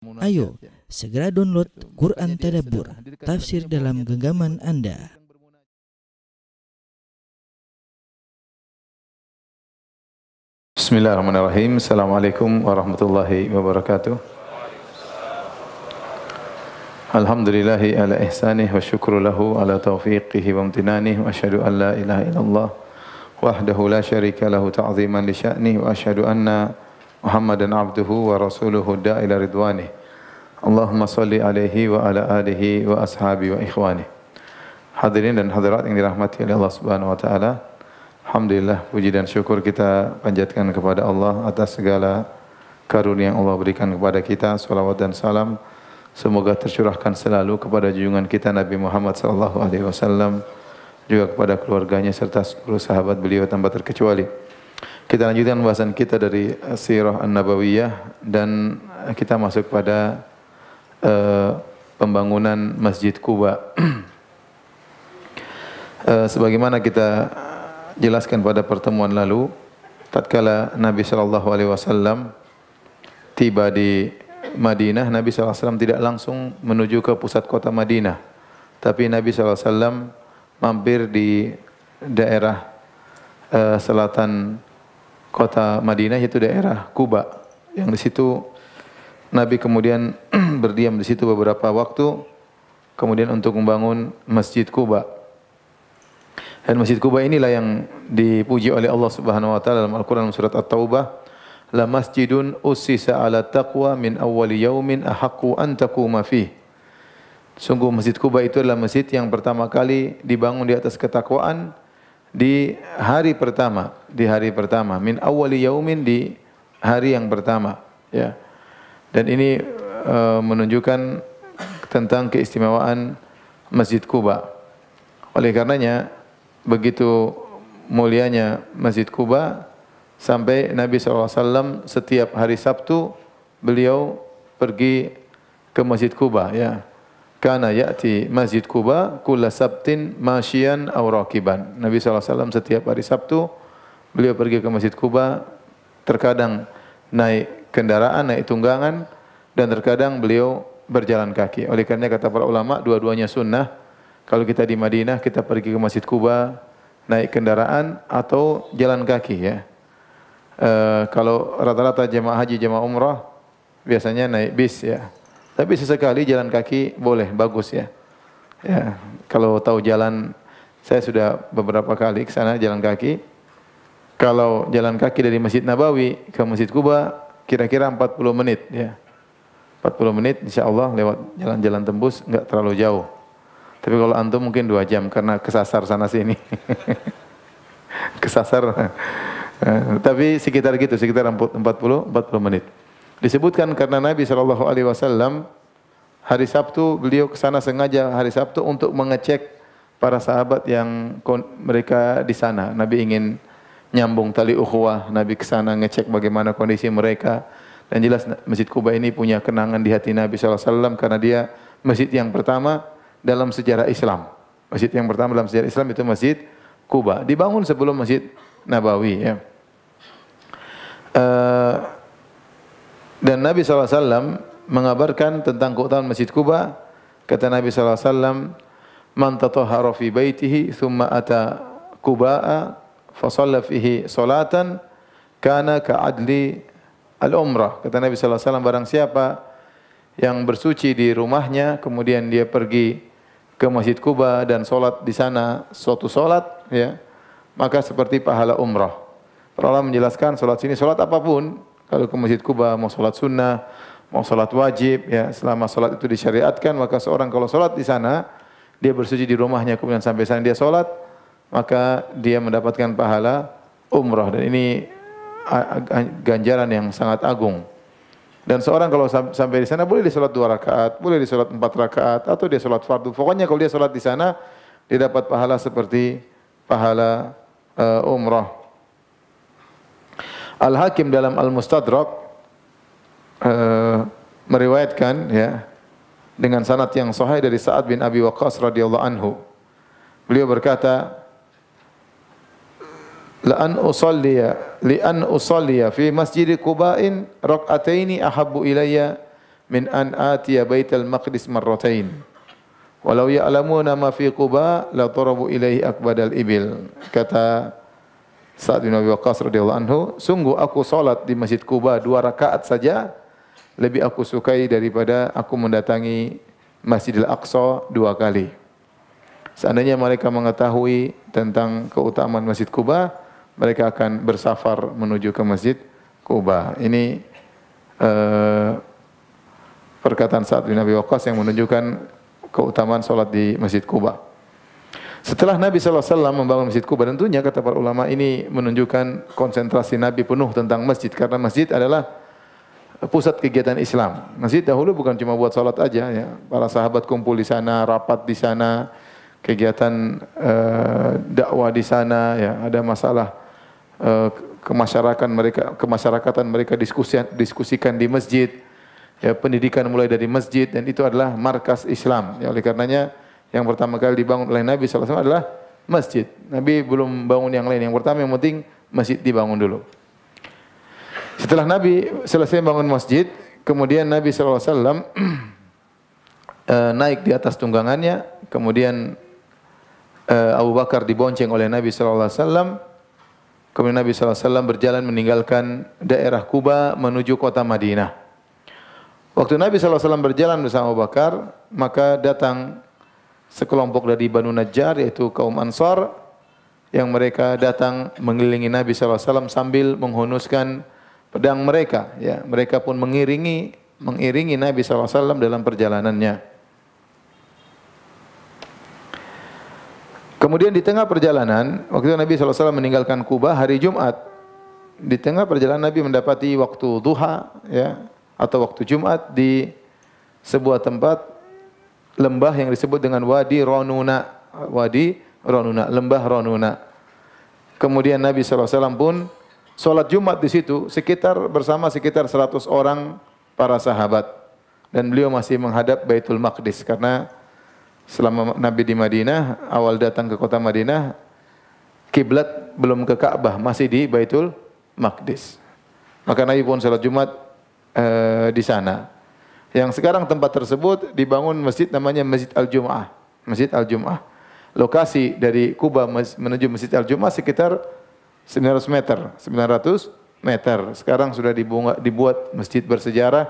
Ayo, segera download Quran Tadabbur, tafsir dalam genggaman Anda. Bismillahirrahmanirrahim. Assalamualaikum warahmatullahi wabarakatuh. Alhamdulillahi ala ihsanih wa syukru lahu ala taufiqihi wa amtinanih wa asyhadu an la ilaha illallah wahdahu la syarika lahu ta'ziman li sya'nih wa asyhadu anna Muhammadan abduhu wa rasuluhu da'ila ridwanih. Allahumma salli alaihi wa ala alihi wa ashabi wa ikhwanih. Hadirin dan hadirat yang dirahmati oleh Allah Subhanahu wa taala. Alhamdulillah puji dan syukur kita panjatkan kepada Allah atas segala karunia yang Allah berikan kepada kita. Salawat dan salam semoga tercurahkan selalu kepada junjungan kita Nabi Muhammad sallallahu alaihi wasallam juga kepada keluarganya serta seluruh sahabat beliau tanpa terkecuali. Kita lanjutkan pembahasan kita dari Sirah An-Nabawiyah dan kita masuk pada uh, pembangunan Masjid Kuba. uh, sebagaimana kita jelaskan pada pertemuan lalu, tatkala Nabi sallallahu alaihi wasallam tiba di Madinah, Nabi sallallahu alaihi wasallam tidak langsung menuju ke pusat kota Madinah, tapi Nabi sallallahu alaihi wasallam mampir di daerah uh, selatan kota Madinah yaitu daerah Kuba yang di situ Nabi kemudian berdiam di situ beberapa waktu kemudian untuk membangun Masjid Kuba. Dan Masjid Kuba inilah yang dipuji oleh Allah Subhanahu wa taala dalam Al-Qur'an surat At-Taubah, "La masjidun ussisa 'ala taqwa min awwali yaumin ahaqqu an taquma fih." Sungguh Masjid Kuba itu adalah masjid yang pertama kali dibangun di atas ketakwaan di hari pertama, di hari pertama, min awali yaumin di hari yang pertama, ya. Dan ini uh, menunjukkan tentang keistimewaan Masjid Kuba. Oleh karenanya begitu mulianya Masjid Kuba sampai Nabi SAW setiap hari Sabtu beliau pergi ke Masjid Kuba, ya kana ya'ti Masjid Kuba kulla sabtin masyian aw rakiban. Nabi SAW setiap hari Sabtu beliau pergi ke Masjid Kuba terkadang naik kendaraan, naik tunggangan dan terkadang beliau berjalan kaki. Oleh karena kata para ulama dua-duanya sunnah. Kalau kita di Madinah kita pergi ke Masjid Kuba naik kendaraan atau jalan kaki ya. E, kalau rata-rata jemaah haji, jemaah umrah biasanya naik bis ya. Tapi sesekali jalan kaki boleh, bagus ya. Ya, kalau tahu jalan, saya sudah beberapa kali ke sana jalan kaki. Kalau jalan kaki dari Masjid Nabawi ke Masjid Kuba, kira-kira 40 menit ya. 40 menit insya Allah lewat jalan-jalan tembus nggak terlalu jauh. Tapi kalau antum mungkin dua jam karena kesasar sana sini. kesasar. Tapi sekitar gitu, sekitar 40 40 menit. Disebutkan karena Nabi Shallallahu Alaihi Wasallam hari Sabtu beliau ke sana sengaja hari Sabtu untuk mengecek para sahabat yang mereka di sana. Nabi ingin nyambung tali ukhuwah. Nabi ke sana ngecek bagaimana kondisi mereka. Dan jelas Masjid Kuba ini punya kenangan di hati Nabi Shallallahu Alaihi Wasallam karena dia masjid yang pertama dalam sejarah Islam. Masjid yang pertama dalam sejarah Islam itu Masjid Kuba. Dibangun sebelum Masjid Nabawi. Ya. Uh, dan Nabi SAW mengabarkan tentang keutamaan Masjid Kuba. Kata Nabi SAW, Man tatahara fi baitihi thumma ata Kuba'a fasalla fihi salatan kana ka'adli al-umrah. Kata Nabi SAW, barang siapa yang bersuci di rumahnya, kemudian dia pergi ke Masjid Kuba dan solat di sana suatu solat, ya, maka seperti pahala umrah. Ulama menjelaskan solat sini solat apa pun, kalau ke Masjid Kuba mau sholat sunnah, mau sholat wajib, ya selama sholat itu disyariatkan, maka seorang kalau sholat di sana, dia bersuci di rumahnya, kemudian sampai sana dia sholat, maka dia mendapatkan pahala umrah. Dan ini ganjaran yang sangat agung. Dan seorang kalau sampai di sana boleh dia sholat dua rakaat, boleh dia sholat empat rakaat, atau dia sholat fardu. Pokoknya kalau dia sholat di sana, dia dapat pahala seperti pahala uh, umrah. Al-Hakim dalam Al-Mustadrak uh, meriwayatkan ya dengan sanad yang sahih dari Sa'ad bin Abi Waqqas radhiyallahu anhu. Beliau berkata, "La an usalliya li an usalliya fi masjid Quba'in rak'ataini ahabbu ilayya min an atiya baital maqdis marratain. Walau ya'lamuna ma fi Quba la tarabu ilaihi ibil. Kata Sa'ad bin Abi Waqqas radhiyallahu anhu, sungguh aku salat di Masjid Kuba dua rakaat saja lebih aku sukai daripada aku mendatangi Masjidil Aqsa dua kali. Seandainya mereka mengetahui tentang keutamaan Masjid Kuba, mereka akan bersafar menuju ke Masjid Kuba. Ini uh, perkataan Sa'ad bin Abi Waqqas yang menunjukkan keutamaan salat di Masjid Kuba. Setelah Nabi SAW membangun Masjid Kuba, tentunya kata para ulama ini menunjukkan konsentrasi Nabi penuh tentang masjid. Karena masjid adalah pusat kegiatan Islam. Masjid dahulu bukan cuma buat salat aja ya. Para sahabat kumpul di sana, rapat di sana, kegiatan uh, dakwah di sana ya. Ada masalah uh, kemasyarakatan mereka kemasyarakatan mereka diskusi, diskusikan di masjid. Ya, pendidikan mulai dari masjid dan itu adalah markas Islam. Ya, oleh karenanya yang pertama kali dibangun oleh Nabi SAW adalah masjid. Nabi belum bangun yang lain. Yang pertama yang penting masjid dibangun dulu. Setelah Nabi selesai bangun masjid, kemudian Nabi SAW eh, naik di atas tunggangannya, kemudian eh, Abu Bakar dibonceng oleh Nabi SAW, kemudian Nabi SAW berjalan meninggalkan daerah Kuba menuju kota Madinah. Waktu Nabi SAW berjalan bersama Abu Bakar, maka datang sekelompok dari Banu Najjar yaitu kaum Ansar yang mereka datang mengelilingi Nabi SAW sambil menghunuskan pedang mereka. Ya, mereka pun mengiringi mengiringi Nabi SAW dalam perjalanannya. Kemudian di tengah perjalanan, waktu Nabi SAW meninggalkan Kuba hari Jumat. Di tengah perjalanan Nabi mendapati waktu duha ya, atau waktu Jumat di sebuah tempat lembah yang disebut dengan Wadi Ronuna. Wadi Ronuna, lembah Ronuna. Kemudian Nabi SAW pun sholat Jumat di situ sekitar bersama sekitar 100 orang para sahabat. Dan beliau masih menghadap Baitul Maqdis karena selama Nabi di Madinah, awal datang ke kota Madinah, kiblat belum ke Ka'bah, masih di Baitul Maqdis. Maka Nabi pun sholat Jumat uh, di sana. Yang sekarang tempat tersebut dibangun masjid namanya Masjid Al-Jum'ah. Masjid Al-Jum'ah. Lokasi dari Kuba menuju Masjid Al-Jum'ah sekitar 900 meter. 900 meter. Sekarang sudah dibuat masjid bersejarah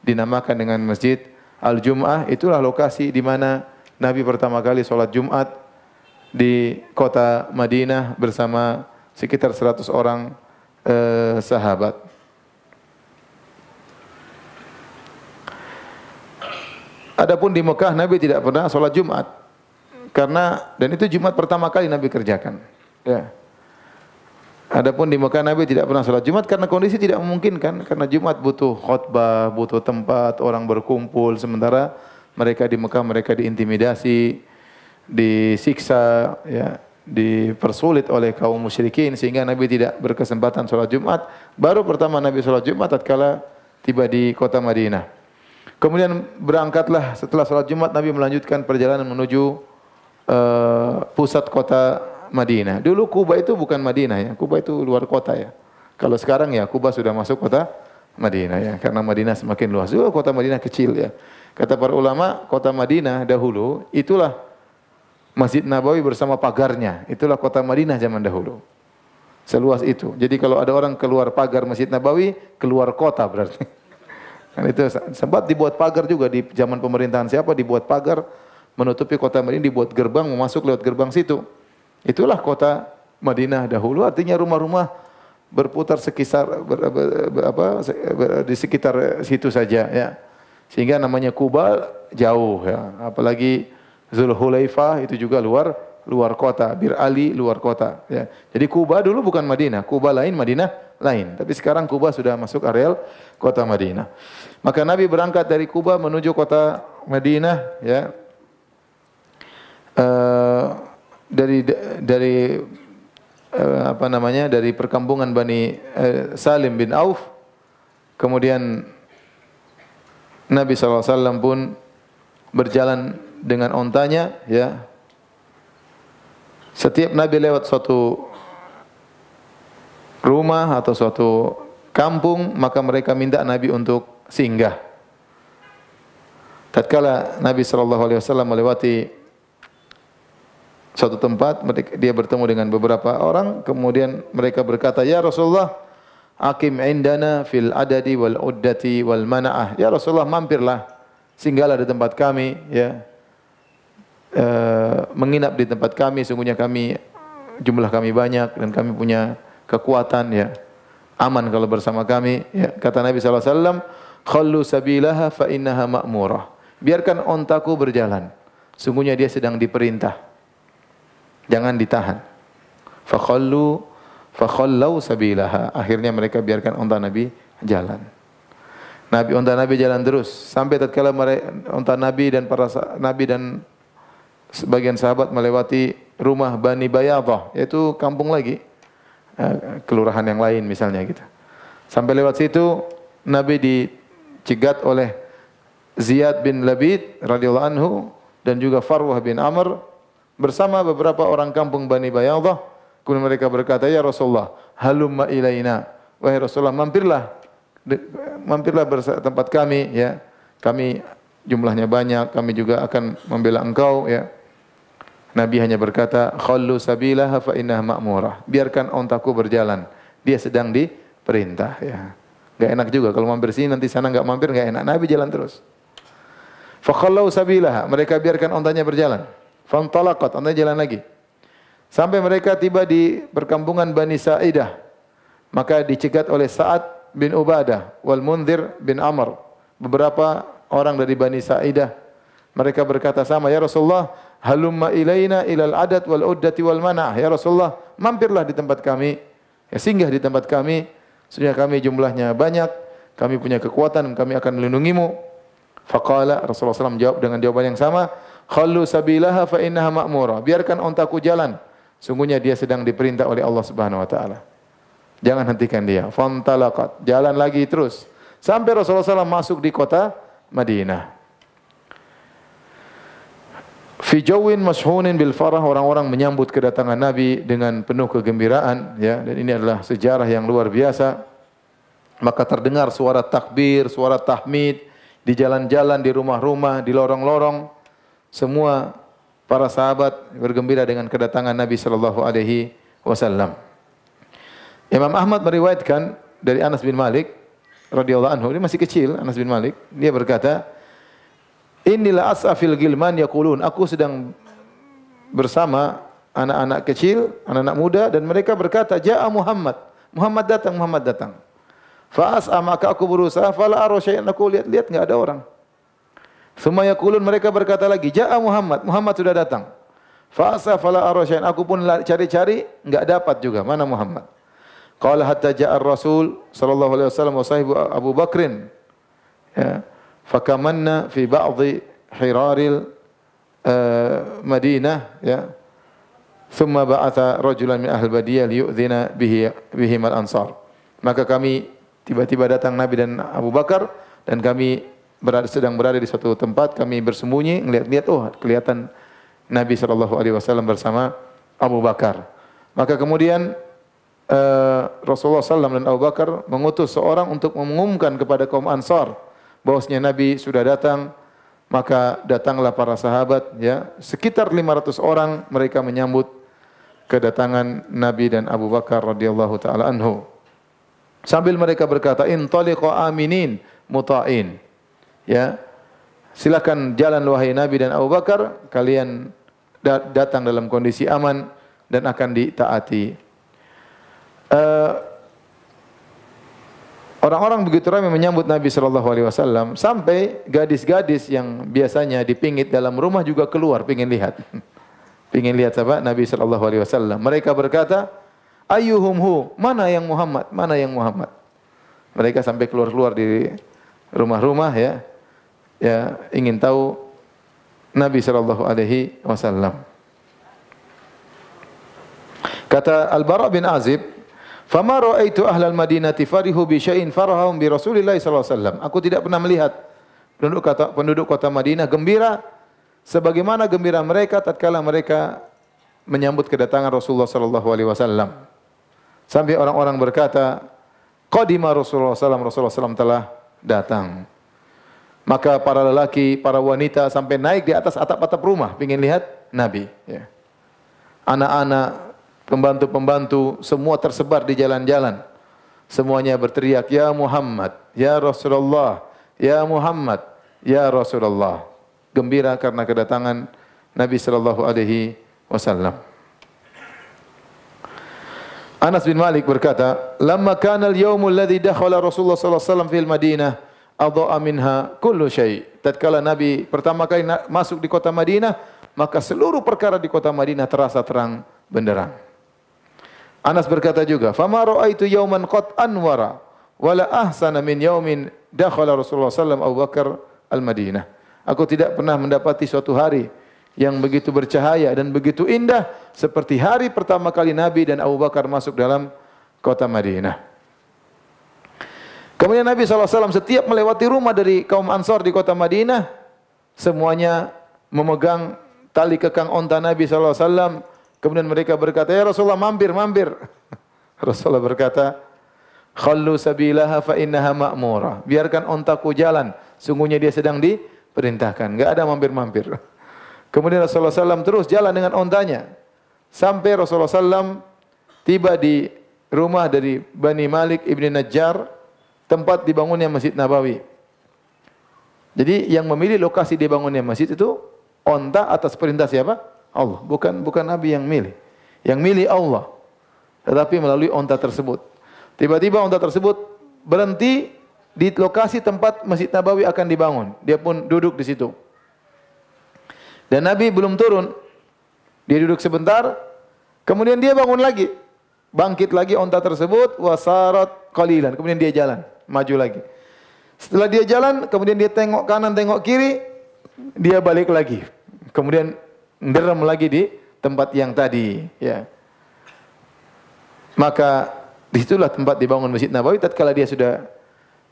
dinamakan dengan Masjid Al-Jum'ah. Itulah lokasi di mana Nabi pertama kali sholat Jumat di kota Madinah bersama sekitar 100 orang eh, sahabat. Adapun di Mekah Nabi tidak pernah sholat Jumat. Karena dan itu Jumat pertama kali Nabi kerjakan. Ya. Adapun di Mekah Nabi tidak pernah sholat Jumat karena kondisi tidak memungkinkan. Karena Jumat butuh khutbah, butuh tempat orang berkumpul. Sementara mereka di Mekah mereka diintimidasi, disiksa, ya, dipersulit oleh kaum musyrikin sehingga Nabi tidak berkesempatan sholat Jumat. Baru pertama Nabi sholat Jumat tatkala tiba di kota Madinah. Kemudian berangkatlah setelah sholat Jumat Nabi melanjutkan perjalanan menuju uh, pusat kota Madinah. Dulu Kuba itu bukan Madinah ya, Kuba itu luar kota ya. Kalau sekarang ya Kuba sudah masuk kota Madinah ya, karena Madinah semakin luas. Dulu kota Madinah kecil ya. Kata para ulama, kota Madinah dahulu itulah Masjid Nabawi bersama pagarnya. Itulah kota Madinah zaman dahulu. Seluas itu. Jadi kalau ada orang keluar pagar Masjid Nabawi, keluar kota berarti. Kan itu sempat dibuat pagar juga di zaman pemerintahan siapa dibuat pagar menutupi kota Madinah dibuat gerbang masuk lewat gerbang situ. Itulah kota Madinah dahulu artinya rumah-rumah berputar sekitar ber, ber, ber, apa, ber, di sekitar situ saja ya. Sehingga namanya Kuba jauh ya. Apalagi Zulhulaifah itu juga luar luar kota, Bir Ali luar kota ya. Jadi Kuba dulu bukan Madinah, Kuba lain, Madinah lain. Tapi sekarang Kuba sudah masuk areal kota Madinah. Maka Nabi berangkat dari Kuba menuju kota Madinah ya. Uh, dari dari uh, apa namanya dari perkampungan Bani uh, Salim bin Auf kemudian Nabi SAW pun berjalan dengan ontanya ya setiap Nabi lewat suatu rumah atau suatu kampung maka mereka minta Nabi untuk singgah. Tatkala Nabi sallallahu alaihi wasallam melewati suatu tempat, dia bertemu dengan beberapa orang, kemudian mereka berkata, "Ya Rasulullah, akim indana fil adadi wal uddati wal mana'ah." Ya Rasulullah, mampirlah, singgahlah di tempat kami, ya. E, menginap di tempat kami, sungguhnya kami jumlah kami banyak dan kami punya kekuatan, ya. Aman kalau bersama kami, ya. Kata Nabi sallallahu alaihi "Khallu sabilaha fa innaha ma'murah." Biarkan ontaku berjalan. Sungguhnya dia sedang diperintah. Jangan ditahan. Fakhallu fakhallau sabilaha. Akhirnya mereka biarkan onta Nabi jalan. Nabi onta Nabi jalan terus sampai tatkala onta Nabi dan para nabi dan sebagian sahabat melewati rumah Bani Bayadah yaitu kampung lagi eh, kelurahan yang lain misalnya gitu. Sampai lewat situ Nabi dicegat oleh Ziyad bin Labid radhiyallahu anhu dan juga Farwah bin Amr bersama beberapa orang kampung Bani Bayadah. Kemudian mereka berkata, "Ya Rasulullah, halumma ilaina." Wahai Rasulullah, mampirlah mampirlah tempat kami ya. Kami jumlahnya banyak, kami juga akan membela engkau ya. Nabi hanya berkata, "Khallu sabilaha fa innaha ma'murah." Biarkan ontaku berjalan. Dia sedang diperintah ya. Gak enak juga kalau mampir sini nanti sana enggak mampir enggak enak. Nabi jalan terus. Fakhallau sabilaha. Mereka biarkan ontanya berjalan. Fantalaqat. Ontanya jalan lagi. Sampai mereka tiba di perkampungan Bani Sa'idah. Maka dicegat oleh Sa'ad bin Ubadah. Wal Munzir bin Amr. Beberapa orang dari Bani Sa'idah. Mereka berkata sama, Ya Rasulullah, halumma ilaina ilal adat wal uddati wal mana'ah. Ya Rasulullah, mampirlah di tempat kami. Ya singgah di tempat kami. Sudah kami jumlahnya banyak. Kami punya kekuatan, kami akan melindungimu. Faqala Rasulullah SAW jawab dengan jawaban yang sama, "Khallu sabilaha fa innaha ma'mura." Biarkan ontaku jalan. Sungguhnya dia sedang diperintah oleh Allah Subhanahu wa taala. Jangan hentikan dia. Fantalaqat. Jalan lagi terus. Sampai Rasulullah SAW masuk di kota Madinah. Fi jawin mashunin bil farah orang-orang menyambut kedatangan Nabi dengan penuh kegembiraan ya dan ini adalah sejarah yang luar biasa. Maka terdengar suara takbir, suara tahmid, di jalan-jalan, di rumah-rumah, di lorong-lorong, semua para sahabat bergembira dengan kedatangan Nabi sallallahu alaihi wasallam. Imam Ahmad meriwayatkan dari Anas bin Malik radhiyallahu anhu, dia masih kecil Anas bin Malik, dia berkata, "Inilah asafil gilman yaqulun, aku sedang bersama anak-anak kecil, anak-anak muda dan mereka berkata, "Ja'a Muhammad." Muhammad datang, Muhammad datang. Fa'as maka aku berusaha fala ara syai'an aku lihat-lihat enggak ada orang. Semua yaqulun mereka berkata lagi, "Ja'a Muhammad." Muhammad sudah datang. Fa'asa fala ara syai'an aku pun cari-cari enggak dapat juga mana Muhammad. Qala hatta ja'a Rasul sallallahu alaihi wasallam wa sahibu Abu Bakrin. Ya. Fakamanna fi ba'dhi hiraril uh, Madinah ya. Thumma ba'atha rajulan min ahli badiyah liyu'dhina bihi bihim al-ansar. Maka kami Tiba-tiba datang Nabi dan Abu Bakar dan kami berada, sedang berada di suatu tempat, kami bersembunyi, ngelihat-lihat, oh kelihatan Nabi Shallallahu Alaihi Wasallam bersama Abu Bakar. Maka kemudian uh, Rasulullah SAW dan Abu Bakar mengutus seorang untuk mengumumkan kepada kaum Ansar bahwasanya Nabi sudah datang. Maka datanglah para sahabat, ya sekitar 500 orang mereka menyambut kedatangan Nabi dan Abu Bakar radhiyallahu taala anhu. Sambil mereka berkata, "Intaliqu aminin muta'in." Ya. Silakan jalan wahai Nabi dan Abu Bakar, kalian datang dalam kondisi aman dan akan ditaati. Uh, Orang-orang begitu ramai menyambut Nabi Shallallahu Alaihi Wasallam sampai gadis-gadis yang biasanya dipingit dalam rumah juga keluar, pingin lihat, pingin lihat siapa Nabi Shallallahu Alaihi Wasallam. Mereka berkata, Ayuhumhu, mana yang Muhammad? Mana yang Muhammad? Mereka sampai keluar-keluar di rumah-rumah ya. Ya, ingin tahu Nabi sallallahu alaihi wasallam. Kata Al-Bara bin Azib, "Fama ra'aitu ahlal Madinati farihu bi syai'in farahum bi Rasulillah sallallahu alaihi wasallam." Aku tidak pernah melihat penduduk kota penduduk kota Madinah gembira sebagaimana gembira mereka tatkala mereka menyambut kedatangan Rasulullah sallallahu alaihi wasallam. Sampai orang-orang berkata, Qadima Rasulullah SAW, Rasulullah SAW telah datang. Maka para lelaki, para wanita sampai naik di atas atap-atap rumah ingin lihat Nabi. Ya. Anak-anak, pembantu-pembantu, semua tersebar di jalan-jalan. Semuanya berteriak, Ya Muhammad, Ya Rasulullah, Ya Muhammad, Ya Rasulullah. Gembira karena kedatangan Nabi Sallallahu Alaihi Wasallam. Anas bin Malik berkata, "Lamma kana al-yawm alladhi dakhala Rasulullah sallallahu alaihi wasallam fil Madinah, adha'a minha kullu syai. Tatkala Nabi pertama kali masuk di kota Madinah, maka seluruh perkara di kota Madinah terasa terang benderang. Anas berkata juga, "Fama ra'aitu yawman qad anwara wala ahsana min yawmin dakhala Rasulullah sallallahu Abu Bakar al-Madinah." Aku tidak pernah mendapati suatu hari yang begitu bercahaya dan begitu indah seperti hari pertama kali Nabi dan Abu Bakar masuk dalam kota Madinah. Kemudian Nabi SAW setiap melewati rumah dari kaum Ansar di kota Madinah, semuanya memegang tali kekang onta Nabi SAW. Kemudian mereka berkata, Ya Rasulullah mampir, mampir. Rasulullah berkata, Khallu sabilaha fa innaha ma'mura. Biarkan ontaku jalan. Sungguhnya dia sedang diperintahkan. Enggak ada mampir-mampir. Kemudian Rasulullah SAW terus jalan dengan ontanya. Sampai Rasulullah SAW tiba di rumah dari Bani Malik ibn Najjar tempat dibangunnya Masjid Nabawi. Jadi yang memilih lokasi dibangunnya masjid itu onta atas perintah siapa? Allah. Bukan bukan Nabi yang milih. Yang milih Allah. Tetapi melalui onta tersebut. Tiba-tiba onta tersebut berhenti di lokasi tempat Masjid Nabawi akan dibangun. Dia pun duduk di situ. Dan Nabi belum turun. Dia duduk sebentar, kemudian dia bangun lagi. Bangkit lagi onta tersebut, wasarat qalilan. Kemudian dia jalan maju lagi. Setelah dia jalan, kemudian dia tengok kanan, tengok kiri, dia balik lagi. Kemudian nderem lagi di tempat yang tadi, ya. Maka di situlah tempat dibangun Masjid Nabawi tatkala dia sudah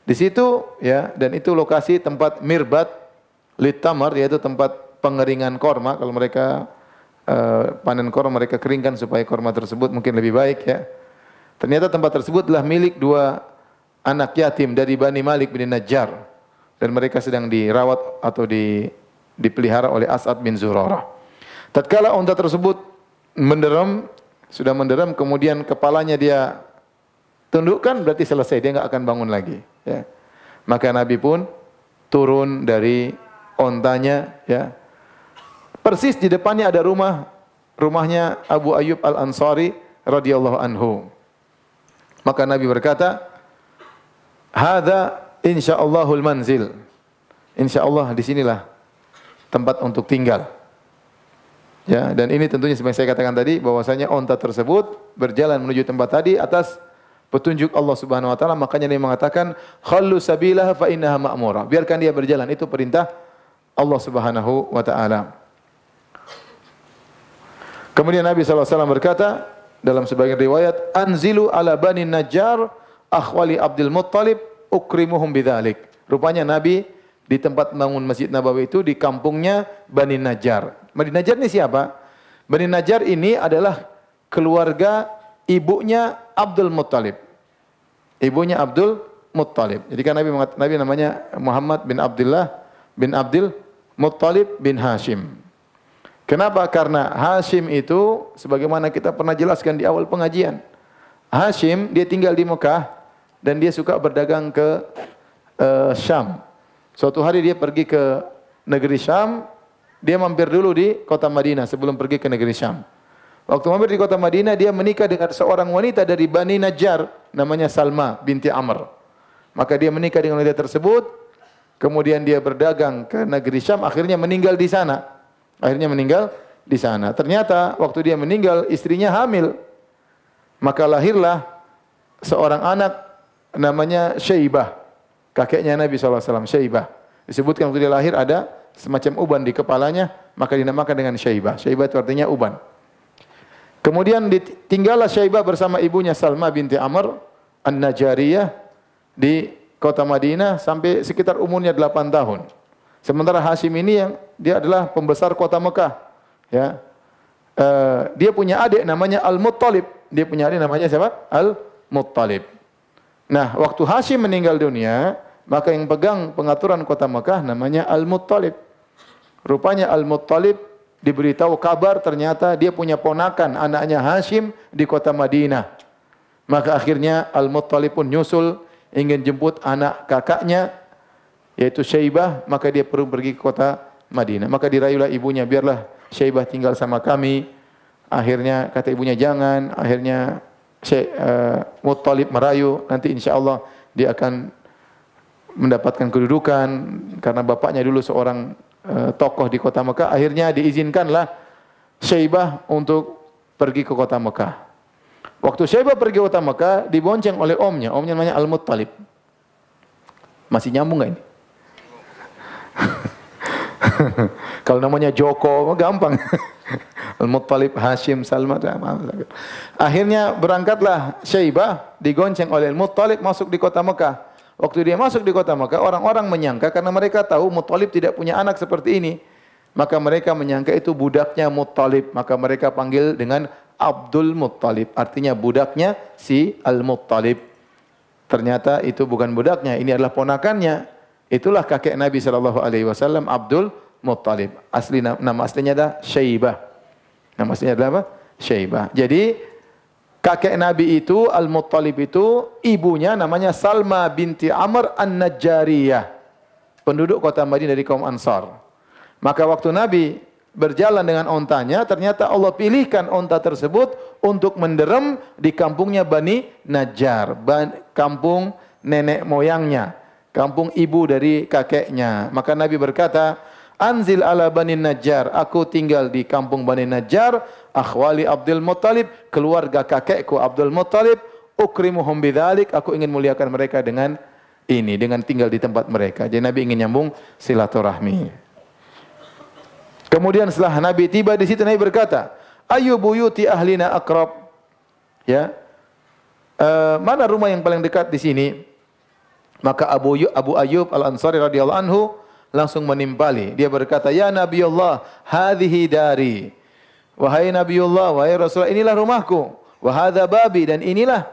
di situ ya dan itu lokasi tempat mirbat litamar yaitu tempat pengeringan korma kalau mereka uh, panen korma mereka keringkan supaya korma tersebut mungkin lebih baik ya. Ternyata tempat tersebut adalah milik dua anak yatim dari Bani Malik bin Najjar dan mereka sedang dirawat atau di, dipelihara oleh As'ad bin Zurarah. Tatkala unta tersebut menderam, sudah menderam kemudian kepalanya dia tundukkan berarti selesai dia enggak akan bangun lagi ya. Maka Nabi pun turun dari ontanya ya. Persis di depannya ada rumah rumahnya Abu Ayyub Al-Ansari radhiyallahu anhu. Maka Nabi berkata, Hada insya'allahul manzil. Insyaallah di sinilah tempat untuk tinggal. Ya, dan ini tentunya seperti saya katakan tadi bahwasanya onta tersebut berjalan menuju tempat tadi atas petunjuk Allah Subhanahu wa taala makanya dia mengatakan khallu sabilaha fa innaha ma'mura. Biarkan dia berjalan itu perintah Allah Subhanahu wa taala. Kemudian Nabi SAW berkata dalam sebagian riwayat anzilu ala bani najjar akhwali Abdul Muttalib ukrimuhum bidzalik. Rupanya Nabi di tempat bangun Masjid Nabawi itu di kampungnya Bani Najjar. Bani Najjar ini siapa? Bani Najjar ini adalah keluarga ibunya Abdul Muttalib. Ibunya Abdul Muttalib. Jadi kan Nabi Nabi namanya Muhammad bin Abdullah bin Abdul Muttalib bin Hashim. Kenapa? Karena Hashim itu sebagaimana kita pernah jelaskan di awal pengajian. Hashim dia tinggal di Mekah dan dia suka berdagang ke uh, Syam. Suatu hari dia pergi ke negeri Syam, dia mampir dulu di kota Madinah sebelum pergi ke negeri Syam. Waktu mampir di kota Madinah, dia menikah dengan seorang wanita dari Bani Najjar, namanya Salma binti Amr. Maka dia menikah dengan wanita tersebut, kemudian dia berdagang ke negeri Syam, akhirnya meninggal di sana. Akhirnya meninggal di sana. Ternyata waktu dia meninggal, istrinya hamil. Maka lahirlah seorang anak namanya Syaibah. Kakeknya Nabi SAW, Syaibah. Disebutkan waktu dia lahir ada semacam uban di kepalanya, maka dinamakan dengan Syaibah. Syaibah itu artinya uban. Kemudian tinggallah Syaibah bersama ibunya Salma binti Amr An-Najariyah di kota Madinah sampai sekitar umurnya 8 tahun. Sementara Hashim ini yang dia adalah pembesar kota Mekah. Ya. Uh, dia punya adik namanya Al-Muttalib. Dia punya adik namanya siapa? Al-Muttalib. Nah, waktu Hashim meninggal dunia, Maka yang pegang pengaturan kota Mekah namanya Al-Muttalib. Rupanya Al-Muttalib diberitahu kabar ternyata dia punya ponakan anaknya Hashim di kota Madinah. Maka akhirnya Al-Muttalib pun nyusul ingin jemput anak kakaknya yaitu Syaibah, maka dia perlu pergi ke kota Madinah. Maka dirayulah ibunya, biarlah Syaibah tinggal sama kami. Akhirnya kata ibunya jangan, akhirnya Syekh uh, Muttalib merayu, nanti insya Allah dia akan mendapatkan kedudukan karena bapaknya dulu seorang uh, tokoh di kota Mekah. Akhirnya diizinkanlah Syaibah untuk pergi ke kota Mekah. Waktu Syaibah pergi ke kota Mekah dibonceng oleh omnya, omnya namanya Al-Muttalib. Masih nyambung gak ini? Kalau namanya Joko, gampang. Al-Muttalib, Hashim, Salma. Akhirnya berangkatlah Syaibah digonceng oleh Al-Muttalib masuk di kota Mekah. Waktu dia masuk di kota Mekah, orang-orang menyangka karena mereka tahu Muttalib tidak punya anak seperti ini. Maka mereka menyangka itu budaknya Muttalib. Maka mereka panggil dengan Abdul Muttalib. Artinya budaknya si Al-Muttalib. Ternyata itu bukan budaknya, ini adalah ponakannya. Itulah kakek Nabi sallallahu alaihi wasallam Abdul Muttalib. Asli nama aslinya adalah Syaibah. Nama aslinya adalah apa? Syaibah. Jadi kakek Nabi itu Al-Muttalib itu ibunya namanya Salma binti Amr An-Najjariyah. Penduduk kota Madinah dari kaum Ansar. Maka waktu Nabi berjalan dengan ontanya, ternyata Allah pilihkan onta tersebut untuk menderem di kampungnya Bani Najjar, kampung nenek moyangnya, kampung ibu dari kakeknya. Maka Nabi berkata, Anzil ala Bani Najjar. Aku tinggal di kampung Bani Najjar. Akhwali Abdul Muttalib. Keluarga kakekku Abdul Muttalib. Ukrimuhum bidhalik. Aku ingin muliakan mereka dengan ini. Dengan tinggal di tempat mereka. Jadi Nabi ingin nyambung silaturahmi. Kemudian setelah Nabi tiba di situ Nabi berkata, Ayu buyuti ahlina akrab. Ya. Uh, mana rumah yang paling dekat di sini? Maka Abu, Abu Ayyub Al-Ansari radhiyallahu anhu langsung menimpali. Dia berkata, "Ya Nabi Allah, hadhihi dari." Wahai Nabi Allah, wahai Rasulullah, inilah rumahku. Wahada babi dan inilah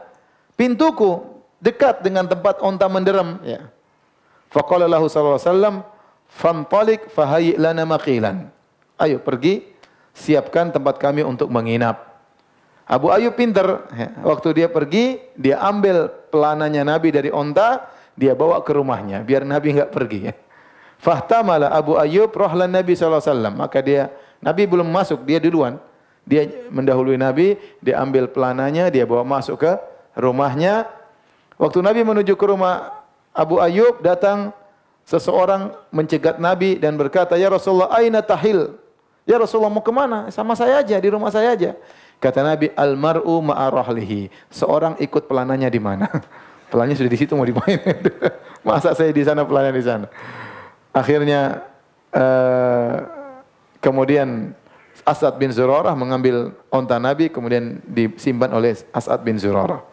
pintuku dekat dengan tempat onta menderam. Ya. Faqala lahu sallallahu alaihi wasallam, "Fantalik fahayyi lana maqilan." Ayo pergi, siapkan tempat kami untuk menginap. Abu Ayub pinter. Ya. Waktu dia pergi, dia ambil pelananya Nabi dari onta, dia bawa ke rumahnya, biar Nabi enggak pergi. Ya. Fahtamala Abu Ayyub rohlan Nabi SAW. Maka dia, Nabi belum masuk, dia duluan. Dia mendahului Nabi, dia ambil pelananya, dia bawa masuk ke rumahnya. Waktu Nabi menuju ke rumah Abu Ayyub, datang seseorang mencegat Nabi dan berkata, Ya Rasulullah, aina tahil? Ya Rasulullah mau ke mana? Sama saya aja, di rumah saya aja. Kata Nabi, almaru ma'arahlihi. Seorang ikut pelananya di mana? Pelannya sudah di situ mau dimain. Masa saya di sana, pelannya di sana. Akhirnya uh, kemudian Asad bin Zurarah mengambil onta Nabi kemudian disimpan oleh Asad bin Zurarah.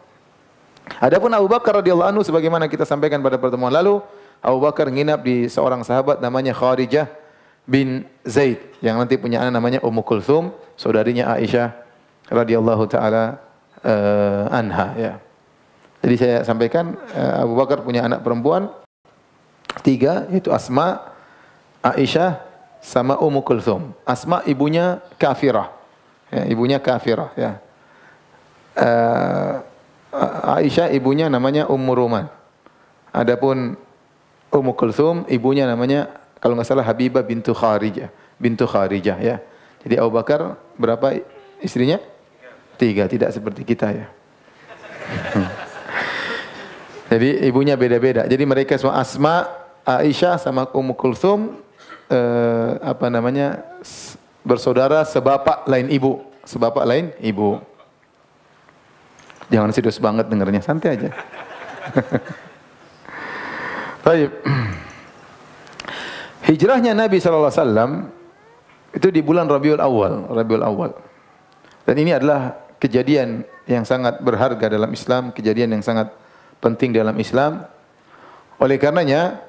Adapun Abu Bakar radhiyallahu anhu sebagaimana kita sampaikan pada pertemuan lalu, Abu Bakar nginap di seorang sahabat namanya Kharijah bin Zaid yang nanti punya anak namanya Ummu Kulthum, saudarinya Aisyah radhiyallahu taala uh, anha ya. Jadi saya sampaikan uh, Abu Bakar punya anak perempuan Tiga, itu Asma, Aisyah, sama Ummu Kulthum. Asma ibunya kafirah. Ya, ibunya kafirah. Ya. Uh, Aisyah ibunya namanya Ummu Ruman. Adapun Ummu Kulthum ibunya namanya kalau nggak salah Habibah bintu Kharijah. Bintu Kharijah ya. Jadi Abu Bakar berapa istrinya? Tiga, tidak seperti kita ya. Jadi ibunya beda-beda. Jadi mereka semua Asma, Aisyah sama Ummu Kulthum eh, apa namanya bersaudara sebapak lain ibu, sebapak lain ibu. Jangan serius banget dengarnya, santai aja. Baik. Hijrahnya Nabi SAW itu di bulan Rabiul Awal, Rabiul Awal. Dan ini adalah kejadian yang sangat berharga dalam Islam, kejadian yang sangat penting dalam Islam. Oleh karenanya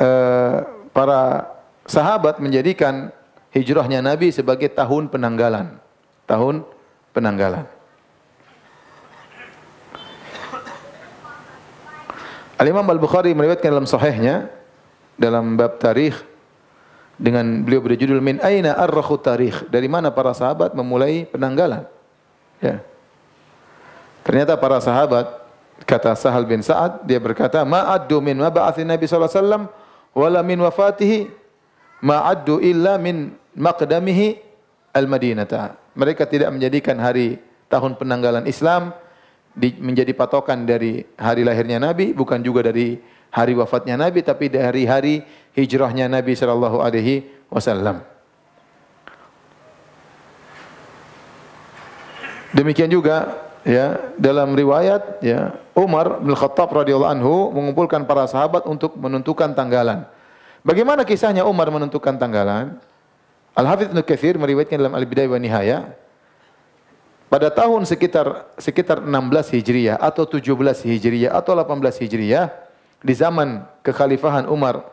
Eh, para sahabat menjadikan hijrahnya Nabi sebagai tahun penanggalan. Tahun penanggalan. Al-Imam Al-Bukhari meriwayatkan dalam sahihnya dalam bab tarikh dengan beliau berjudul min aina arrakhu tarikh dari mana para sahabat memulai penanggalan ya ternyata para sahabat kata Sahal bin Sa'ad dia berkata ma'addu min mab'atsin Nabi sallallahu alaihi wasallam wala min wafatihi ma'addu illa min maqdamihi al-Madinata mereka tidak menjadikan hari tahun penanggalan Islam di, menjadi patokan dari hari lahirnya Nabi, bukan juga dari hari wafatnya Nabi, tapi dari hari hijrahnya Nabi Shallallahu Alaihi Wasallam. Demikian juga ya dalam riwayat ya Umar bin Khattab radhiyallahu anhu mengumpulkan para sahabat untuk menentukan tanggalan. Bagaimana kisahnya Umar menentukan tanggalan? Al Hafidz Ibnu Katsir meriwayatkan dalam Al Bidayah wa Nihayah pada tahun sekitar sekitar 16 Hijriah atau 17 Hijriah atau 18 Hijriah di zaman kekhalifahan Umar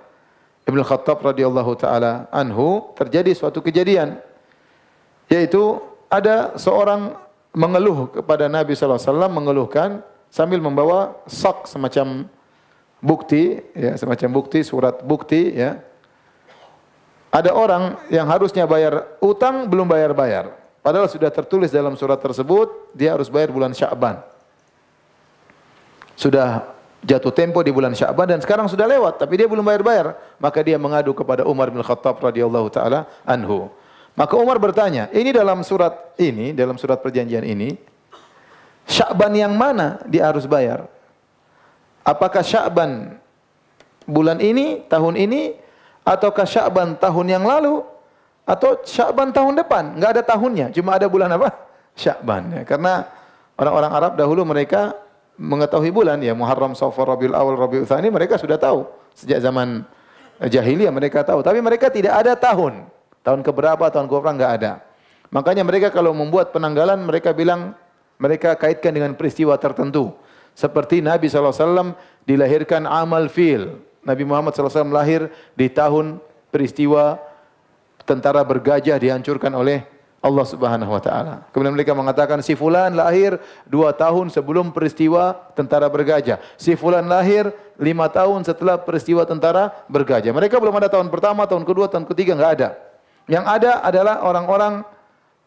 Ibn Khattab radhiyallahu taala anhu terjadi suatu kejadian yaitu ada seorang mengeluh kepada Nabi wasallam mengeluhkan sambil membawa sak semacam bukti ya semacam bukti surat bukti ya ada orang yang harusnya bayar utang belum bayar-bayar Padahal sudah tertulis dalam surat tersebut, dia harus bayar bulan Sya'ban. Sudah jatuh tempo di bulan Sya'ban dan sekarang sudah lewat, tapi dia belum bayar-bayar. Maka dia mengadu kepada Umar bin Khattab radhiyallahu taala anhu. Maka Umar bertanya, ini dalam surat ini, dalam surat perjanjian ini, Sya'ban yang mana dia harus bayar? Apakah Sya'ban bulan ini, tahun ini, ataukah Sya'ban tahun yang lalu? atau Sya'ban tahun depan, enggak ada tahunnya, cuma ada bulan apa? Sya'ban ya. Karena orang-orang Arab dahulu mereka mengetahui bulan ya Muharram, Safar, Rabiul Awal, Rabiul Tsani mereka sudah tahu sejak zaman jahiliyah mereka tahu, tapi mereka tidak ada tahun. Tahun keberapa, tahun keberapa enggak ada. Makanya mereka kalau membuat penanggalan mereka bilang mereka kaitkan dengan peristiwa tertentu. Seperti Nabi SAW dilahirkan amal fil. Nabi Muhammad SAW lahir di tahun peristiwa tentara bergajah dihancurkan oleh Allah Subhanahu wa taala. Kemudian mereka mengatakan si fulan lahir dua tahun sebelum peristiwa tentara bergajah. Si fulan lahir lima tahun setelah peristiwa tentara bergajah. Mereka belum ada tahun pertama, tahun kedua, tahun ketiga enggak ada. Yang ada adalah orang-orang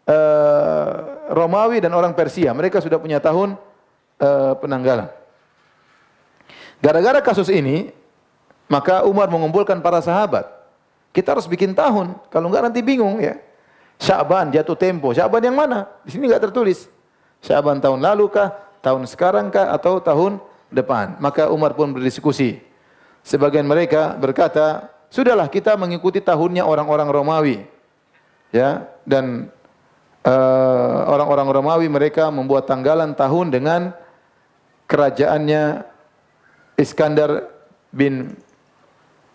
uh, Romawi dan orang Persia. Mereka sudah punya tahun uh, penanggalan. Gara-gara kasus ini, maka Umar mengumpulkan para sahabat kita harus bikin tahun. Kalau enggak nanti bingung ya. Syaban jatuh tempo. Syaban yang mana? Di sini enggak tertulis. Syaban tahun lalu kah? Tahun sekarang kah? Atau tahun depan? Maka Umar pun berdiskusi. Sebagian mereka berkata, sudahlah kita mengikuti tahunnya orang-orang Romawi. Ya, dan eh, orang-orang uh, Romawi mereka membuat tanggalan tahun dengan kerajaannya Iskandar bin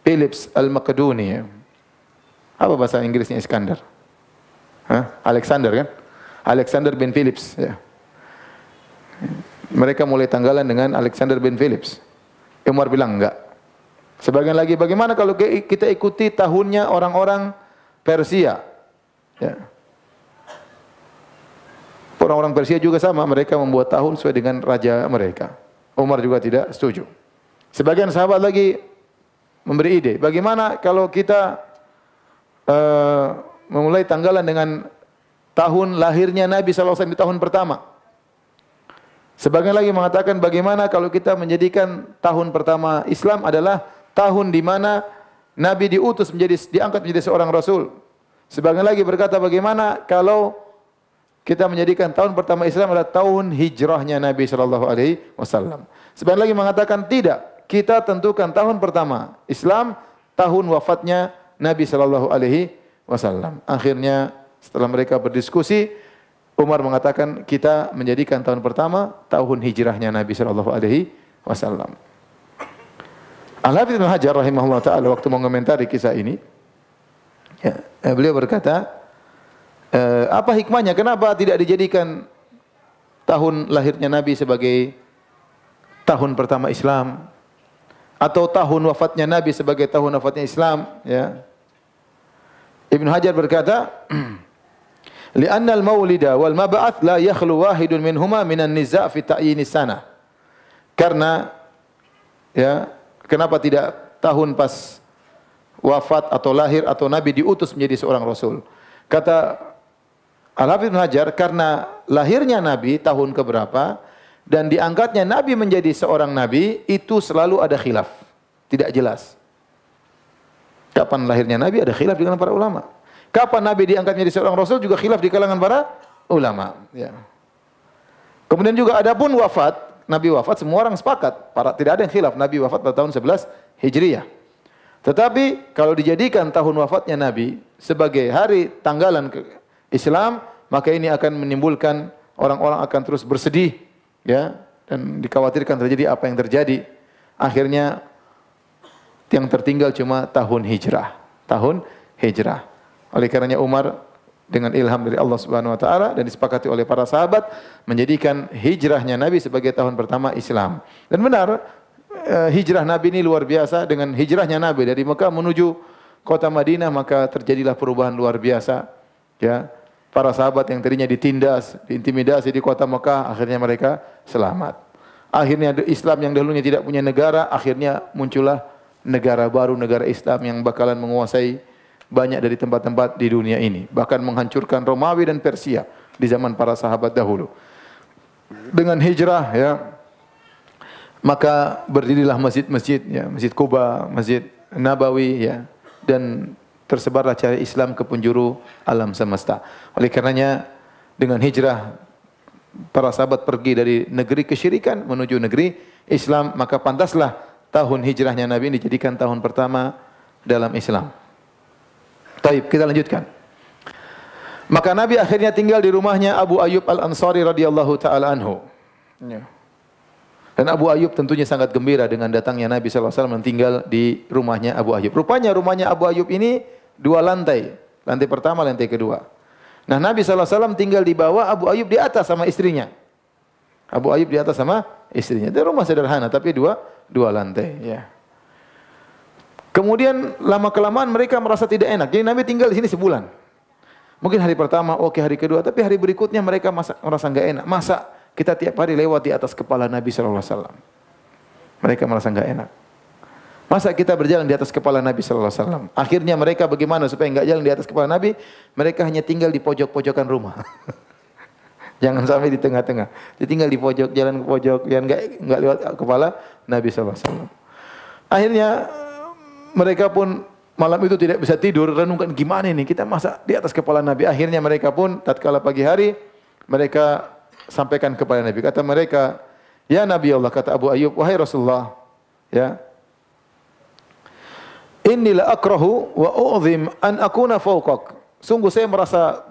Philips Al-Makedoni. Apa bahasa Inggrisnya Iskandar? Hah? Alexander kan? Alexander bin Philips. Ya. Mereka mulai tanggalan dengan Alexander bin Philips. Umar bilang enggak. Sebagian lagi, bagaimana kalau kita ikuti tahunnya orang-orang Persia? Ya. Orang-orang Persia juga sama, mereka membuat tahun sesuai dengan raja mereka. Umar juga tidak setuju. Sebagian sahabat lagi memberi ide, bagaimana kalau kita uh, memulai tanggalan dengan tahun lahirnya Nabi SAW di tahun pertama. Sebagian lagi mengatakan bagaimana kalau kita menjadikan tahun pertama Islam adalah tahun di mana Nabi diutus menjadi diangkat menjadi seorang rasul. Sebagian lagi berkata bagaimana kalau kita menjadikan tahun pertama Islam adalah tahun hijrahnya Nabi sallallahu alaihi wasallam. Sebagian lagi mengatakan tidak, kita tentukan tahun pertama Islam, tahun wafatnya Nabi Shallallahu Alaihi Wasallam. Akhirnya setelah mereka berdiskusi, Umar mengatakan kita menjadikan tahun pertama tahun hijrahnya Nabi Shallallahu Alaihi Wasallam. Al-Hafidh bin Hajar rahimahullah ta'ala waktu mengomentari kisah ini, ya, eh, beliau berkata, e, apa hikmahnya, kenapa tidak dijadikan tahun lahirnya Nabi sebagai tahun pertama Islam, atau tahun wafatnya Nabi sebagai tahun wafatnya Islam ya? Ibn Hajar berkata Lianna al-maulida wal mab'ath la yakhlu wahidun minhuma minan niza' fi ta'yin sana. Karena ya, kenapa tidak tahun pas wafat atau lahir atau Nabi diutus menjadi seorang Rasul? Kata Al-Hafidh Hajar, karena lahirnya Nabi tahun keberapa, dan diangkatnya Nabi menjadi seorang Nabi, itu selalu ada khilaf. Tidak jelas. Kapan lahirnya Nabi ada khilaf dengan para ulama. Kapan Nabi diangkat menjadi seorang Rasul juga khilaf di kalangan para ulama. Ya. Kemudian juga ada pun wafat, Nabi wafat semua orang sepakat, para tidak ada yang khilaf. Nabi wafat pada tahun 11 Hijriah. Tetapi kalau dijadikan tahun wafatnya Nabi sebagai hari tanggalan ke Islam, maka ini akan menimbulkan orang-orang akan terus bersedih ya dan dikhawatirkan terjadi apa yang terjadi. Akhirnya yang tertinggal cuma tahun hijrah, tahun hijrah. Oleh karenanya Umar dengan ilham dari Allah Subhanahu wa taala dan disepakati oleh para sahabat menjadikan hijrahnya Nabi sebagai tahun pertama Islam. Dan benar eh, hijrah Nabi ini luar biasa dengan hijrahnya Nabi dari Mekah menuju kota Madinah maka terjadilah perubahan luar biasa. Ya, para sahabat yang tadinya ditindas, diintimidasi di kota Mekah akhirnya mereka selamat. Akhirnya Islam yang dahulunya tidak punya negara akhirnya muncullah negara baru negara Islam yang bakalan menguasai banyak dari tempat-tempat di dunia ini. Bahkan menghancurkan Romawi dan Persia di zaman para sahabat dahulu. Dengan hijrah ya, maka berdirilah masjid-masjid ya, Masjid Kuba, Masjid Nabawi ya, dan tersebarlah cahaya Islam ke penjuru alam semesta. Oleh karenanya dengan hijrah para sahabat pergi dari negeri kesyirikan menuju negeri Islam, maka pantaslah tahun hijrahnya Nabi ini dijadikan tahun pertama dalam Islam. Taib, kita lanjutkan. Maka Nabi akhirnya tinggal di rumahnya Abu Ayyub Al-Ansari radhiyallahu taala anhu. Ya. Dan Abu Ayyub tentunya sangat gembira dengan datangnya Nabi sallallahu alaihi wasallam tinggal di rumahnya Abu Ayyub. Rupanya rumahnya Abu Ayyub ini dua lantai. Lantai pertama, lantai kedua. Nah, Nabi sallallahu alaihi wasallam tinggal di bawah, Abu Ayyub di atas sama istrinya. Abu Ayyub di atas sama istrinya. Itu rumah sederhana tapi dua dua lantai, ya. Kemudian lama kelamaan mereka merasa tidak enak. Jadi Nabi tinggal di sini sebulan. Mungkin hari pertama, oke hari kedua, tapi hari berikutnya mereka masa, merasa enggak enak. Masa kita tiap hari lewat di atas kepala Nabi sallallahu alaihi wasallam. Mereka merasa enggak enak. Masa kita berjalan di atas kepala Nabi sallallahu alaihi wasallam? Akhirnya mereka bagaimana supaya enggak jalan di atas kepala Nabi? Mereka hanya tinggal di pojok-pojokan rumah. Jangan sampai di tengah-tengah. Dia tinggal di pojok, jalan ke pojok, yang enggak enggak lewat kepala Nabi sallallahu alaihi wasallam. Akhirnya mereka pun malam itu tidak bisa tidur, renungkan gimana ini kita masa di atas kepala Nabi. Akhirnya mereka pun tatkala pagi hari mereka sampaikan kepada Nabi. Kata mereka, "Ya Nabi Allah," kata Abu Ayyub, "Wahai Rasulullah, ya. Inilah akrahu wa u'zim an akuna fawqak." Sungguh saya merasa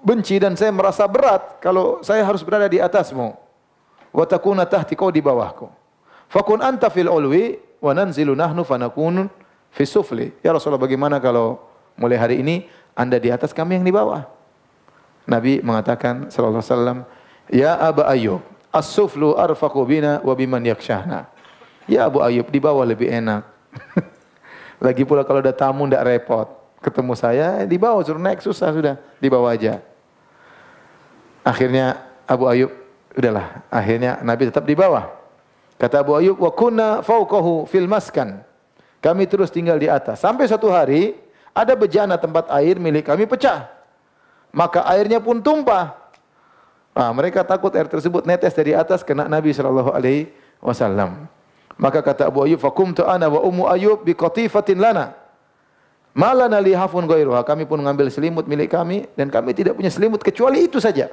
benci dan saya merasa berat kalau saya harus berada di atasmu. Wa takuna tahti kau di bawahku. Fakun anta fil ulwi wa nanzilu nahnu Fisufli. Ya Rasulullah bagaimana kalau mulai hari ini anda di atas kami yang di bawah? Nabi mengatakan sallallahu alaihi wasallam, "Ya Abu Ayyub, as-suflu arfaqu bina wa biman yakshahna." Ya Abu Ayyub, di bawah lebih enak. Lagi pula kalau ada tamu tidak repot. Ketemu saya di bawah suruh naik susah sudah, di bawah aja. Akhirnya Abu Ayyub, udahlah, akhirnya Nabi tetap di bawah. Kata Abu Ayyub, "Wa kunna fawqahu fil maskan." Kami terus tinggal di atas. Sampai suatu hari ada bejana tempat air milik kami pecah. Maka airnya pun tumpah. Nah, mereka takut air tersebut netes dari atas kena Nabi sallallahu alaihi wasallam. Maka kata Abu Ayyub, "Faqumtu ana wa ummu Ayyub bi qatifatin lana." Malana li hafun ghairuha. Kami pun mengambil selimut milik kami dan kami tidak punya selimut kecuali itu saja.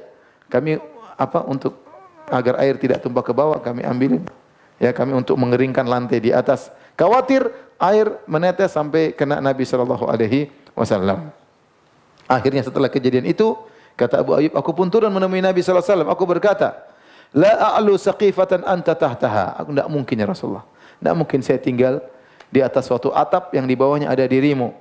Kami apa untuk agar air tidak tumpah ke bawah kami ambilin. Ya kami untuk mengeringkan lantai di atas. Khawatir air menetes sampai kena Nabi sallallahu alaihi wasallam. Akhirnya setelah kejadian itu, kata Abu Ayyub, aku pun turun menemui Nabi sallallahu alaihi wasallam. Aku berkata, "La a'lu saqifatan anta tahtaha." Aku tidak mungkin ya Rasulullah. Tidak mungkin saya tinggal di atas suatu atap yang di bawahnya ada dirimu.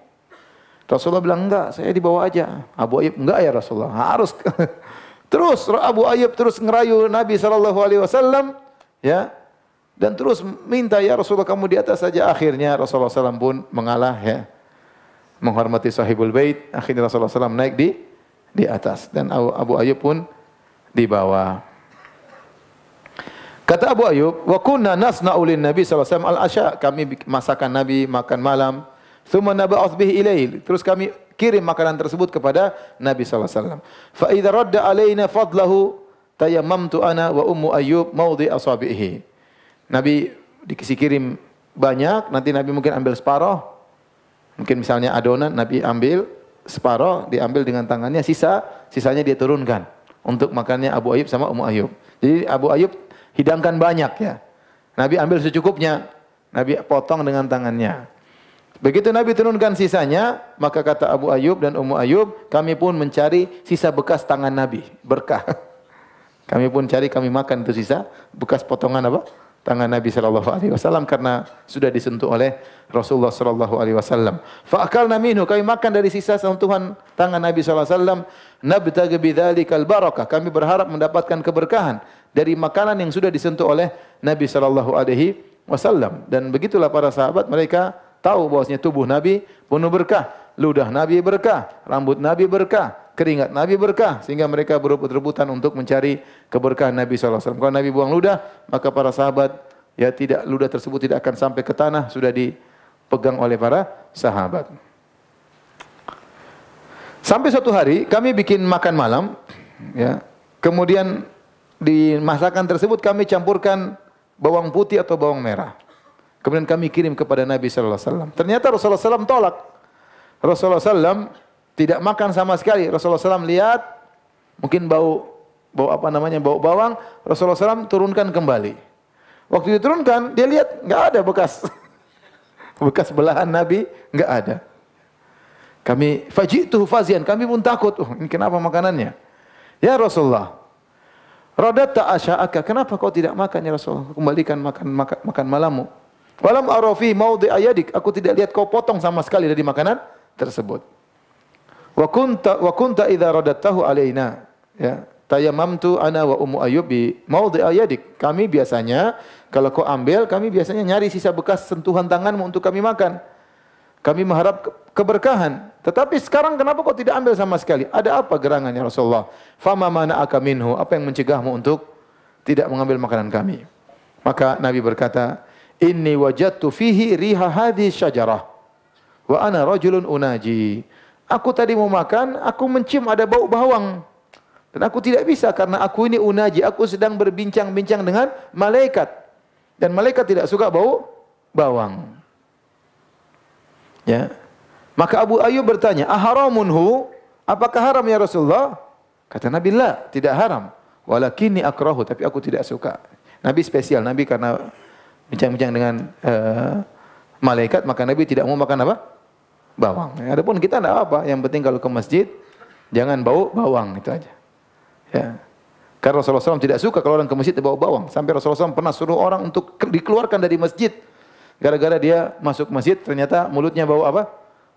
Rasulullah bilang, enggak, saya di bawah aja. Abu Ayyub, enggak ya Rasulullah, harus. terus Abu Ayyub terus ngerayu Nabi sallallahu alaihi wasallam, ya, dan terus minta ya Rasulullah kamu di atas saja. Akhirnya Rasulullah SAW pun mengalah ya. Menghormati sahibul bait. Akhirnya Rasulullah SAW naik di di atas. Dan Abu Ayyub pun di bawah. Kata Abu Ayyub, "Wa kunna nasna'u lin Nabi alaihi wasallam al-asya." Kami masakan Nabi makan malam, thumma nab'ath bihi ilail. Terus kami kirim makanan tersebut kepada Nabi wasallam. Fa idza radda alaina fadlahu tayammamtu ana wa ummu Ayyub mawdi asabihi. Nabi dikasih kirim banyak, nanti Nabi mungkin ambil separuh. Mungkin misalnya adonan Nabi ambil separuh, diambil dengan tangannya, sisa sisanya dia turunkan untuk makannya Abu Ayyub sama Ummu Ayyub. Jadi Abu Ayyub hidangkan banyak ya. Nabi ambil secukupnya, Nabi potong dengan tangannya. Begitu Nabi turunkan sisanya, maka kata Abu Ayyub dan Ummu Ayyub, kami pun mencari sisa bekas tangan Nabi, berkah. Kami pun cari, kami makan itu sisa bekas potongan apa? Tangan Nabi sallallahu alaihi wasallam karena sudah disentuh oleh Rasulullah sallallahu alaihi wasallam. Fa akalna minhu, kami makan dari sisa sentuhan tangan Nabi sallallahu alaihi wasallam, nabtagi bidzalikal barakah. Kami berharap mendapatkan keberkahan dari makanan yang sudah disentuh oleh Nabi sallallahu alaihi wasallam dan begitulah para sahabat mereka tahu bahwasanya tubuh Nabi penuh berkah, ludah Nabi berkah, rambut Nabi berkah, keringat Nabi berkah sehingga mereka berebut-rebutan untuk mencari keberkahan Nabi wasallam. Kalau Nabi buang ludah, maka para sahabat ya tidak ludah tersebut tidak akan sampai ke tanah sudah dipegang oleh para sahabat. Sampai suatu hari kami bikin makan malam ya. Kemudian di masakan tersebut kami campurkan bawang putih atau bawang merah. Kemudian kami kirim kepada Nabi sallallahu alaihi wasallam. Ternyata Rasulullah SAW tolak. Rasulullah SAW tidak makan sama sekali. Rasulullah SAW lihat mungkin bau bau apa namanya bau bawang. Rasulullah SAW turunkan kembali. Waktu diturunkan dia lihat nggak ada bekas bekas belahan Nabi nggak ada. Kami fajitu fazian, kami pun takut. Oh, ini kenapa makanannya? Ya Rasulullah, Radatta asya'aka. Kenapa kau tidak makan ya Rasulullah? Kembalikan makan makan, makan malammu. Walam arafi maudhi ayadik. Aku tidak lihat kau potong sama sekali dari makanan tersebut. Wa kunta wa kunta idza radattahu alaina. Ya. Tayammamtu ana wa ummu ayyub bi maudhi ayadik. Kami biasanya kalau kau ambil, kami biasanya nyari sisa bekas sentuhan tanganmu untuk kami makan. Kami mengharap keberkahan. Tetapi sekarang kenapa kau tidak ambil sama sekali? Ada apa gerangannya Rasulullah? Fama mana minhu? Apa yang mencegahmu untuk tidak mengambil makanan kami? Maka Nabi berkata, Inni wajadtu fihi riha hadhi syajarah. Wa ana rajulun unaji. Aku tadi mau makan, aku mencium ada bau bawang. Dan aku tidak bisa karena aku ini unaji. Aku sedang berbincang-bincang dengan malaikat. Dan malaikat tidak suka bau bawang. Ya. Maka Abu Ayyub bertanya, "Aharamunhu? Apakah haram ya Rasulullah?" Kata Nabi, "La, tidak haram. Walakinni akrahu, tapi aku tidak suka." Nabi spesial, Nabi karena bincang-bincang dengan uh, malaikat, maka Nabi tidak mau makan apa? Bawang. Adapun kita tidak apa, yang penting kalau ke masjid jangan bau bawang itu aja. Ya. Karena Rasulullah SAW tidak suka kalau orang ke masjid bau bawang. Sampai Rasulullah SAW pernah suruh orang untuk dikeluarkan dari masjid Gara-gara dia masuk masjid ternyata mulutnya bau apa?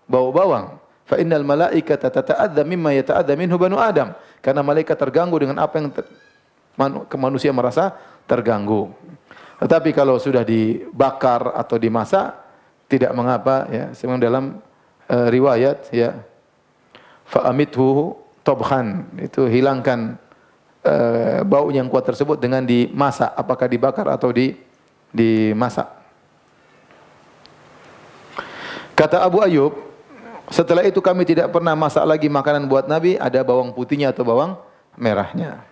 Bau bawang. Fa innal malaikata tata'adza mimma yata'adza minhu banu Adam. Karena malaikat terganggu dengan apa yang ter, man, manusia merasa terganggu. Tetapi kalau sudah dibakar atau dimasak tidak mengapa ya. Sebagaimana dalam uh, riwayat ya fa amithu tobhan itu hilangkan uh, bau yang kuat tersebut dengan dimasak apakah dibakar atau di dimasak. Kata Abu Ayub, setelah itu kami tidak pernah masak lagi makanan buat Nabi, ada bawang putihnya atau bawang merahnya.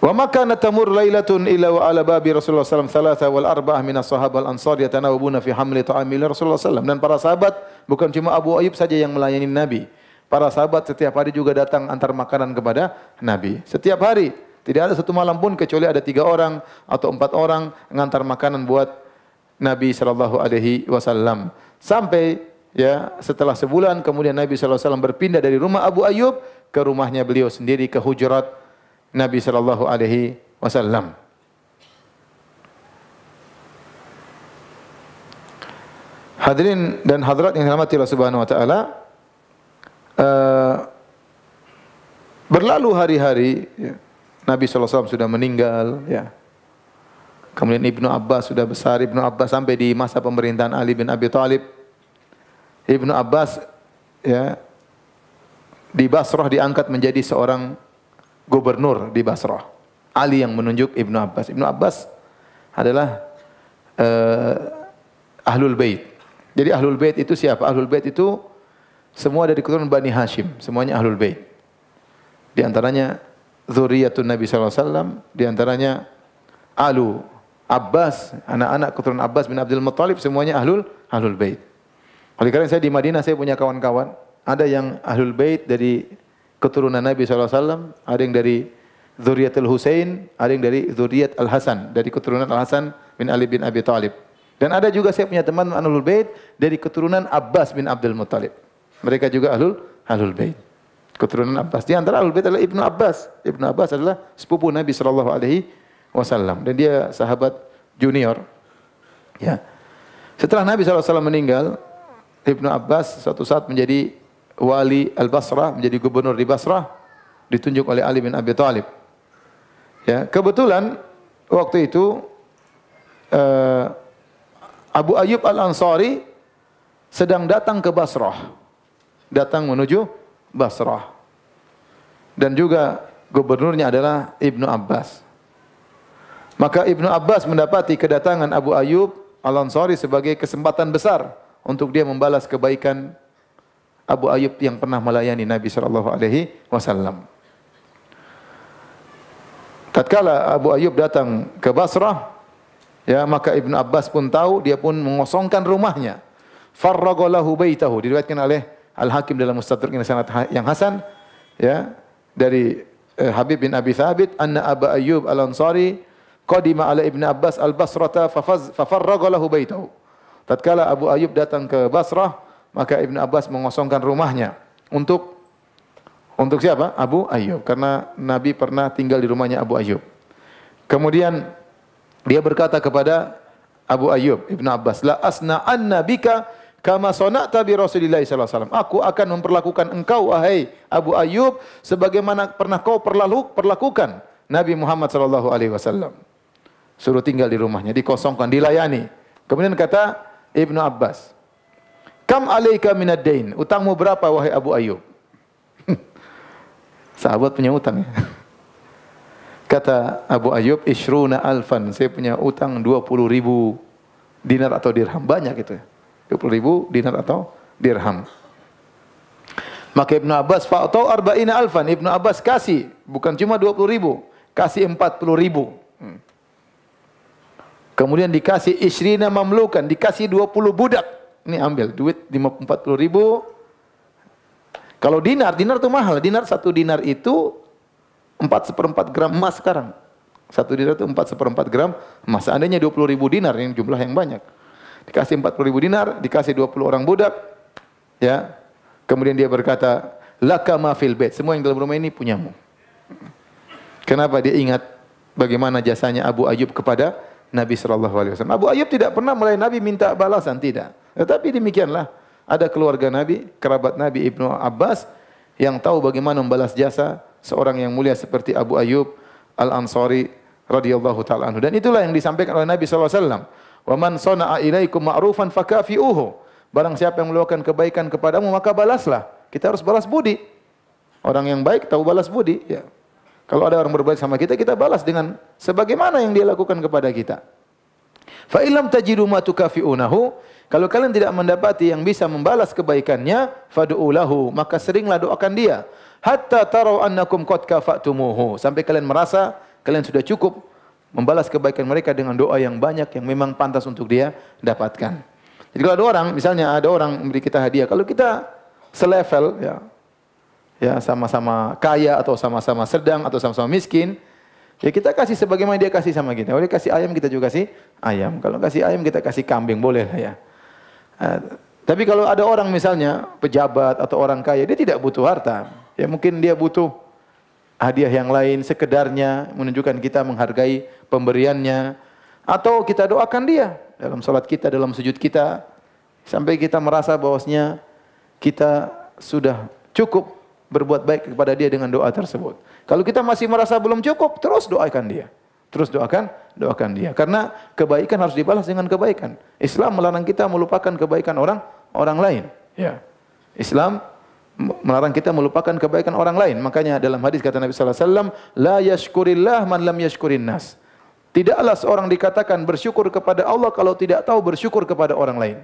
Wa makana tamur lailatun illa wa ala babi Rasulullah alaihi wasallam wal arba'ah min as-sahabah al-ansar yatanawabuna fi hamli ta'ami Rasulullah sallallahu dan para sahabat bukan cuma Abu Ayub saja yang melayani Nabi. Para sahabat setiap hari juga datang antar makanan kepada Nabi. Setiap hari. Tidak ada satu malam pun kecuali ada tiga orang atau empat orang mengantar makanan buat Nabi sallallahu alaihi wasallam. Sampai ya setelah sebulan kemudian Nabi sallallahu alaihi wasallam berpindah dari rumah Abu Ayyub ke rumahnya beliau sendiri ke hujurat Nabi sallallahu alaihi wasallam. Hadirin dan hadirat yang dirahmati Allah Subhanahu wa taala, uh, berlalu hari-hari ya, Nabi wasallam sudah meninggal ya. Kemudian Ibnu Abbas sudah besar, Ibnu Abbas sampai di masa pemerintahan Ali bin Abi Thalib. Ibnu Abbas ya di Basrah diangkat menjadi seorang gubernur di Basrah. Ali yang menunjuk Ibnu Abbas. Ibnu Abbas adalah uh, Ahlul Bait. Jadi Ahlul Bait itu siapa? Ahlul Bait itu semua dari keturunan Bani Hashim, semuanya Ahlul Bait. Di antaranya zuriyatun Nabi wasallam, di antaranya Alu Abbas, anak-anak keturunan Abbas bin Abdul Muttalib semuanya Ahlul Ahlul Bait. Oleh karena saya di Madinah saya punya kawan-kawan, ada yang Ahlul Bait dari keturunan Nabi SAW, ada yang dari Zuriyatul Husain, ada yang dari Zuriyat Al-Hasan, dari keturunan Al-Hasan bin Ali bin Abi Thalib. Dan ada juga saya punya teman Ahlul Bait dari keturunan Abbas bin Abdul Muttalib. Mereka juga Ahlul Ahlul Bait. Keturunan Abbas. Di antara Ahlul Bait adalah Ibnu Abbas. Ibnu Abbas adalah sepupu Nabi sallallahu alaihi wasallam dan dia sahabat junior. Ya. Setelah Nabi SAW meninggal, Ibnu Abbas suatu saat menjadi wali Al-Basrah, menjadi gubernur di Basrah, ditunjuk oleh Ali bin Abi Thalib. Ya, kebetulan waktu itu uh, Abu Ayyub Al-Ansari sedang datang ke Basrah. Datang menuju Basrah. Dan juga gubernurnya adalah Ibnu Abbas. Maka Ibnu Abbas mendapati kedatangan Abu Ayyub Al-Ansari sebagai kesempatan besar untuk dia membalas kebaikan Abu Ayyub yang pernah melayani Nabi sallallahu alaihi wasallam. Tatkala Abu Ayyub datang ke Basrah, ya maka Ibnu Abbas pun tahu dia pun mengosongkan rumahnya. Farraga lahu baitahu diriwayatkan oleh Al-Hakim dalam Mustadrak yang sangat ha-, yang hasan ya dari eh, Habib bin Abi Thabit anna Abu Ayyub Al-Ansari qadima ala Ibnu Abbas al-Basrata fafarraga lahu baitahu. Tatkala Abu Ayyub datang ke Basrah, maka Ibnu Abbas mengosongkan rumahnya untuk untuk siapa? Abu Ayyub karena Nabi pernah tinggal di rumahnya Abu Ayyub. Kemudian dia berkata kepada Abu Ayyub Ibnu Abbas, "La asna anna bika kama sonata bi Rasulillah sallallahu alaihi wasallam. Aku akan memperlakukan engkau wahai Abu Ayyub sebagaimana pernah kau perlakukan Nabi Muhammad sallallahu alaihi wasallam. Suruh tinggal di rumahnya, dikosongkan, dilayani. Kemudian kata Ibnu Abbas, Kam alaika minad dain? Utangmu berapa wahai Abu Ayyub? Sahabat punya utang ya. Kata Abu Ayyub, Ishruna alfan. Saya punya utang 20 ribu dinar atau dirham. Banyak itu ya. 20 ribu dinar atau dirham. Maka Ibnu Abbas, fa'atau arba'ina alfan. Ibnu Abbas kasih. Bukan cuma 20 ribu. Kasih 40 ribu. Hmm. Kemudian dikasih isrina mamlukan, dikasih 20 budak. Ini ambil duit 40 ribu. Kalau dinar, dinar itu mahal. Dinar satu dinar itu 4 seperempat gram emas sekarang. Satu dinar itu 4 seperempat gram emas. Seandainya 20 ribu dinar, ini jumlah yang banyak. Dikasih 40 ribu dinar, dikasih 20 orang budak. Ya. Kemudian dia berkata, Laka ma fil bait. Semua yang dalam rumah ini punyamu. Kenapa dia ingat bagaimana jasanya Abu Ayub kepada Nabi sallallahu alaihi wasallam. Abu Ayyub tidak pernah mulai Nabi minta balasan, tidak. Tetapi demikianlah ada keluarga Nabi, kerabat Nabi Ibnu Abbas yang tahu bagaimana membalas jasa seorang yang mulia seperti Abu Ayyub Al-Ansari radhiyallahu taala anhu. Dan itulah yang disampaikan oleh Nabi sallallahu alaihi wasallam. Wa man sana'a ilaikum ma'rufan fakafi'uhu. Barang siapa yang melakukan kebaikan kepadamu maka balaslah. Kita harus balas budi. Orang yang baik tahu balas budi, ya. Kalau ada orang berbuat sama kita, kita balas dengan sebagaimana yang dia lakukan kepada kita. Fa illam tajidu ma tukafi'unahu, kalau kalian tidak mendapati yang bisa membalas kebaikannya, fad'u lahu, maka seringlah doakan dia. Hatta tarau annakum qad kafatumuhu, sampai kalian merasa kalian sudah cukup membalas kebaikan mereka dengan doa yang banyak yang memang pantas untuk dia dapatkan. Jadi kalau ada orang, misalnya ada orang memberi kita hadiah, kalau kita selevel ya, ya sama-sama kaya atau sama-sama sedang atau sama-sama miskin, ya kita kasih sebagaimana dia kasih sama kita. Boleh kasih ayam kita juga kasih ayam. Kalau kasih ayam kita kasih kambing boleh lah ya. Uh, tapi kalau ada orang misalnya pejabat atau orang kaya, dia tidak butuh harta. Ya mungkin dia butuh hadiah yang lain sekedarnya menunjukkan kita menghargai pemberiannya atau kita doakan dia dalam salat kita, dalam sujud kita sampai kita merasa bahwasanya kita sudah cukup berbuat baik kepada dia dengan doa tersebut. Kalau kita masih merasa belum cukup, terus doakan dia. Terus doakan, doakan dia. Karena kebaikan harus dibalas dengan kebaikan. Islam melarang kita melupakan kebaikan orang orang lain. Ya. Islam melarang kita melupakan kebaikan orang lain. Makanya dalam hadis kata Nabi sallallahu alaihi wasallam, la yashkurillah man lam yashkurin nas. Tidaklah seorang dikatakan bersyukur kepada Allah kalau tidak tahu bersyukur kepada orang lain.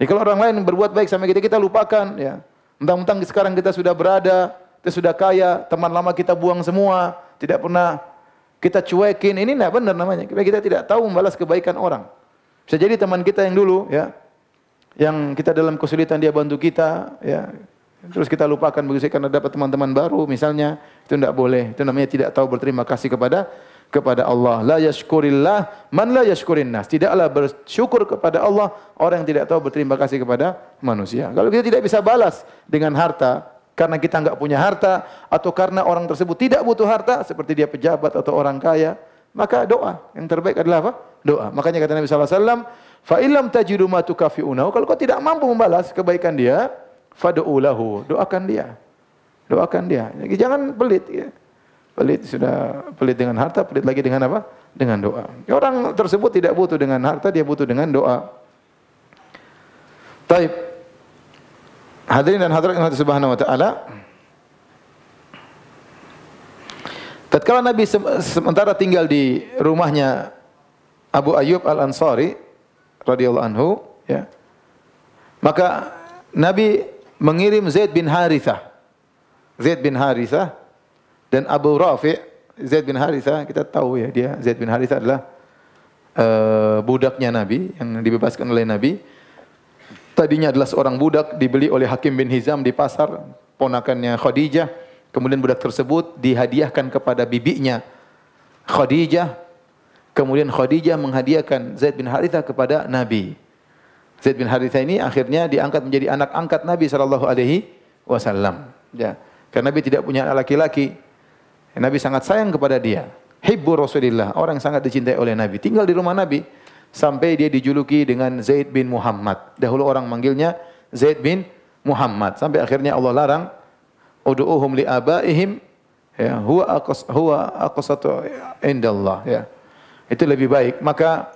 Jadi kalau orang lain berbuat baik sama kita, kita lupakan ya. Mentang-mentang sekarang kita sudah berada, kita sudah kaya, teman lama kita buang semua, tidak pernah kita cuekin. Ini tidak benar namanya. Kita tidak tahu membalas kebaikan orang. Bisa jadi teman kita yang dulu ya, yang kita dalam kesulitan dia bantu kita, ya. Terus kita lupakan begitu karena dapat teman-teman baru misalnya, itu tidak boleh. Itu namanya tidak tahu berterima kasih kepada kepada Allah. La yashkurillah man la yashkurin nas. Tidaklah bersyukur kepada Allah orang yang tidak tahu berterima kasih kepada manusia. Kalau kita tidak bisa balas dengan harta karena kita enggak punya harta atau karena orang tersebut tidak butuh harta seperti dia pejabat atau orang kaya, maka doa yang terbaik adalah apa? Doa. Makanya kata Nabi sallallahu alaihi wasallam, "Fa illam ma tukafi'unahu." Kalau kau tidak mampu membalas kebaikan dia, fad'u lahu. Doakan dia. Doakan dia. Jangan pelit ya. Pelit sudah pelit dengan harta, pelit lagi dengan apa? Dengan doa. Orang tersebut tidak butuh dengan harta, dia butuh dengan doa. Taib. Hadirin dan hadirat yang Subhanahu wa taala. Tatkala Nabi sementara tinggal di rumahnya Abu Ayyub Al-Ansari radhiyallahu anhu, ya. Maka Nabi mengirim Zaid bin Harithah. Zaid bin Harithah dan Abu Rafi' Zaid bin Haritha kita tahu ya dia Zaid bin Haritha adalah uh, budaknya Nabi yang dibebaskan oleh Nabi. Tadinya adalah seorang budak dibeli oleh Hakim bin Hizam di pasar ponakannya Khadijah. Kemudian budak tersebut dihadiahkan kepada bibinya Khadijah. Kemudian Khadijah menghadiahkan Zaid bin Haritha kepada Nabi. Zaid bin Haritha ini akhirnya diangkat menjadi anak angkat Nabi sallallahu alaihi wasallam. Ya. Karena Nabi tidak punya anak laki-laki, Nabi sangat sayang kepada dia. Hibbu Rasulillah, orang yang sangat dicintai oleh Nabi. Tinggal di rumah Nabi sampai dia dijuluki dengan Zaid bin Muhammad. Dahulu orang manggilnya Zaid bin Muhammad sampai akhirnya Allah larang ud'uhum li abaihim ya huwa aqas huwa aqsatu indallah ya. Itu lebih baik. Maka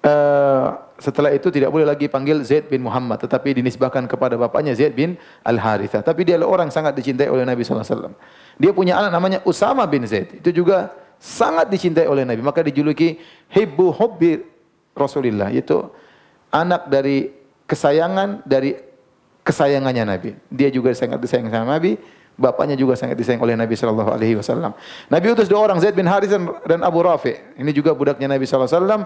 uh, setelah itu tidak boleh lagi panggil Zaid bin Muhammad tetapi dinisbahkan kepada bapaknya Zaid bin Al Harithah. Tapi dia adalah orang sangat dicintai oleh Nabi wasallam. Dia punya anak namanya Usama bin Zaid. Itu juga sangat dicintai oleh Nabi. Maka dijuluki Hibbu Hubbi Rasulullah. Itu anak dari kesayangan dari kesayangannya Nabi. Dia juga sangat disayang sama Nabi. Bapaknya juga sangat disayang oleh Nabi sallallahu alaihi wasallam. Nabi utus dua orang Zaid bin Harith dan Abu Rafi. Ini juga budaknya Nabi sallallahu alaihi wasallam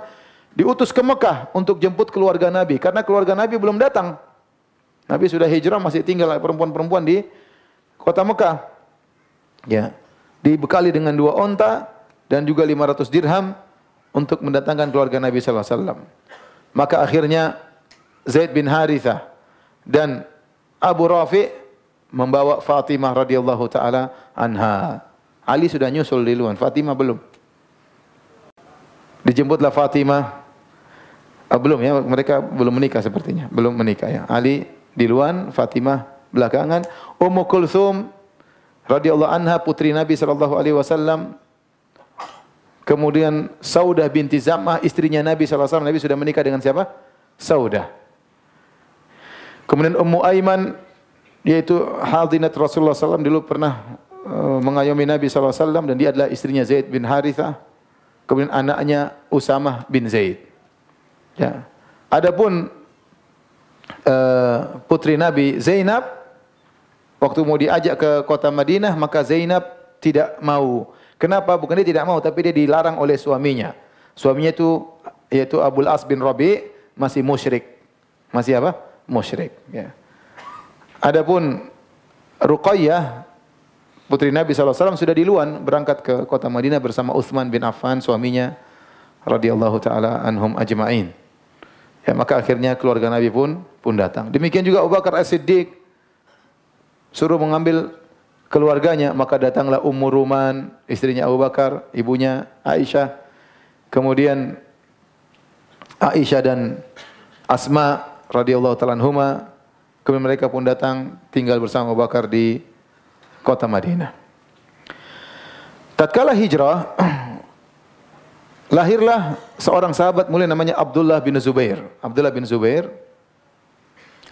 diutus ke Mekah untuk jemput keluarga Nabi karena keluarga Nabi belum datang. Nabi sudah hijrah masih tinggal perempuan-perempuan di kota Mekah. Ya. Dibekali dengan dua onta dan juga 500 dirham untuk mendatangkan keluarga Nabi sallallahu alaihi wasallam. Maka akhirnya Zaid bin Harithah dan Abu Rafi membawa Fatimah radhiyallahu taala anha. Ali sudah nyusul di luar, Fatimah belum. Dijemputlah Fatimah. Ah, belum ya, mereka belum menikah sepertinya, belum menikah ya. Ali di luar, Fatimah belakangan. Ummu Kulthum radhiyallahu anha putri Nabi sallallahu alaihi wasallam. Kemudian Saudah binti Zam'ah istrinya Nabi sallallahu alaihi wasallam. Nabi sudah menikah dengan siapa? Saudah. Kemudian Ummu Aiman yaitu hadinat Rasulullah SAW dulu pernah uh, mengayomi Nabi SAW dan dia adalah istrinya Zaid bin Harithah. Kemudian anaknya Usamah bin Zaid. Ya. Adapun uh, putri Nabi Zainab Waktu mau diajak ke kota Madinah, maka Zainab tidak mau. Kenapa? Bukan dia tidak mau, tapi dia dilarang oleh suaminya. Suaminya itu yaitu Abdul As bin Rabi masih musyrik. Masih apa? Musyrik. Ya. Adapun Ruqayyah putri Nabi SAW sudah diluan berangkat ke kota Madinah bersama Uthman bin Affan suaminya radhiyallahu taala anhum ajma'in. Ya, maka akhirnya keluarga Nabi pun pun datang. Demikian juga Abu Bakar As-Siddiq suruh mengambil keluarganya, maka datanglah Ummu Ruman, istrinya Abu Bakar, ibunya Aisyah. Kemudian Aisyah dan Asma radhiyallahu taala anhuma, kemudian mereka pun datang tinggal bersama Abu Bakar di kota Madinah. Tatkala hijrah, lahirlah seorang sahabat mulia namanya Abdullah bin Zubair. Abdullah bin Zubair,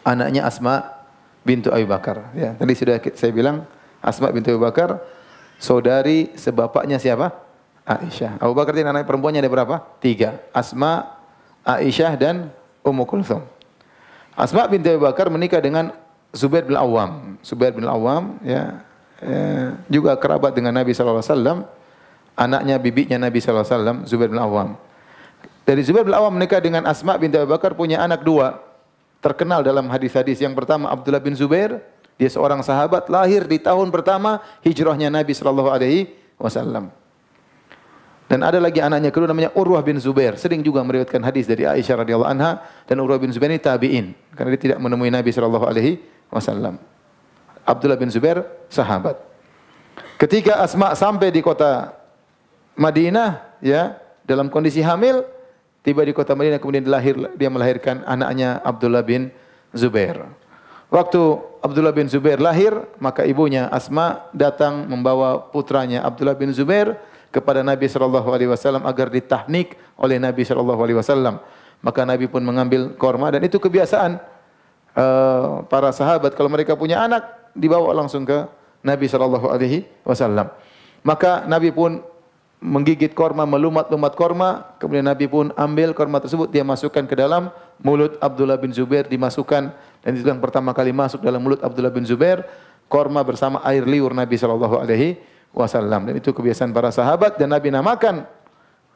anaknya Asma bintu Abu Bakar. Ya, tadi sudah saya bilang Asma bintu Abu Bakar saudari sebapaknya siapa? Aisyah. Abu Bakar ini anak perempuannya ada berapa? Tiga. Asma, Aisyah dan Ummu Kulthum. Asma binti Abu Bakar menikah dengan Zubair bin Awam. Zubair bin Awam ya, ya juga kerabat dengan Nabi sallallahu alaihi wasallam. Anaknya bibinya Nabi sallallahu alaihi Zubair bin Awam. Dari Zubair bin Awam menikah dengan Asma binti Abu Bakar punya anak dua. Terkenal dalam hadis-hadis. Yang pertama Abdullah bin Zubair, dia seorang sahabat lahir di tahun pertama hijrahnya Nabi sallallahu alaihi wasallam. Dan ada lagi anaknya kedua namanya Urwah bin Zubair. Sering juga meriwayatkan hadis dari Aisyah radhiyallahu anha dan Urwah bin Zubair ini tabi'in karena dia tidak menemui Nabi sallallahu alaihi wasallam. Abdullah bin Zubair sahabat. Ketika Asma sampai di kota Madinah ya dalam kondisi hamil tiba di kota Madinah kemudian lahir dia melahirkan anaknya Abdullah bin Zubair. Waktu Abdullah bin Zubair lahir, maka ibunya Asma datang membawa putranya Abdullah bin Zubair kepada Nabi sallallahu alaihi wasallam agar ditahnik oleh Nabi sallallahu alaihi wasallam. Maka Nabi pun mengambil korma dan itu kebiasaan uh, para sahabat kalau mereka punya anak dibawa langsung ke Nabi sallallahu alaihi wasallam. Maka Nabi pun menggigit korma, melumat-lumat korma, kemudian Nabi pun ambil korma tersebut, dia masukkan ke dalam mulut Abdullah bin Zubair, dimasukkan, dan itu yang pertama kali masuk dalam mulut Abdullah bin Zubair, korma bersama air liur Nabi Shallallahu Alaihi wasallam. Dan itu kebiasaan para sahabat dan Nabi namakan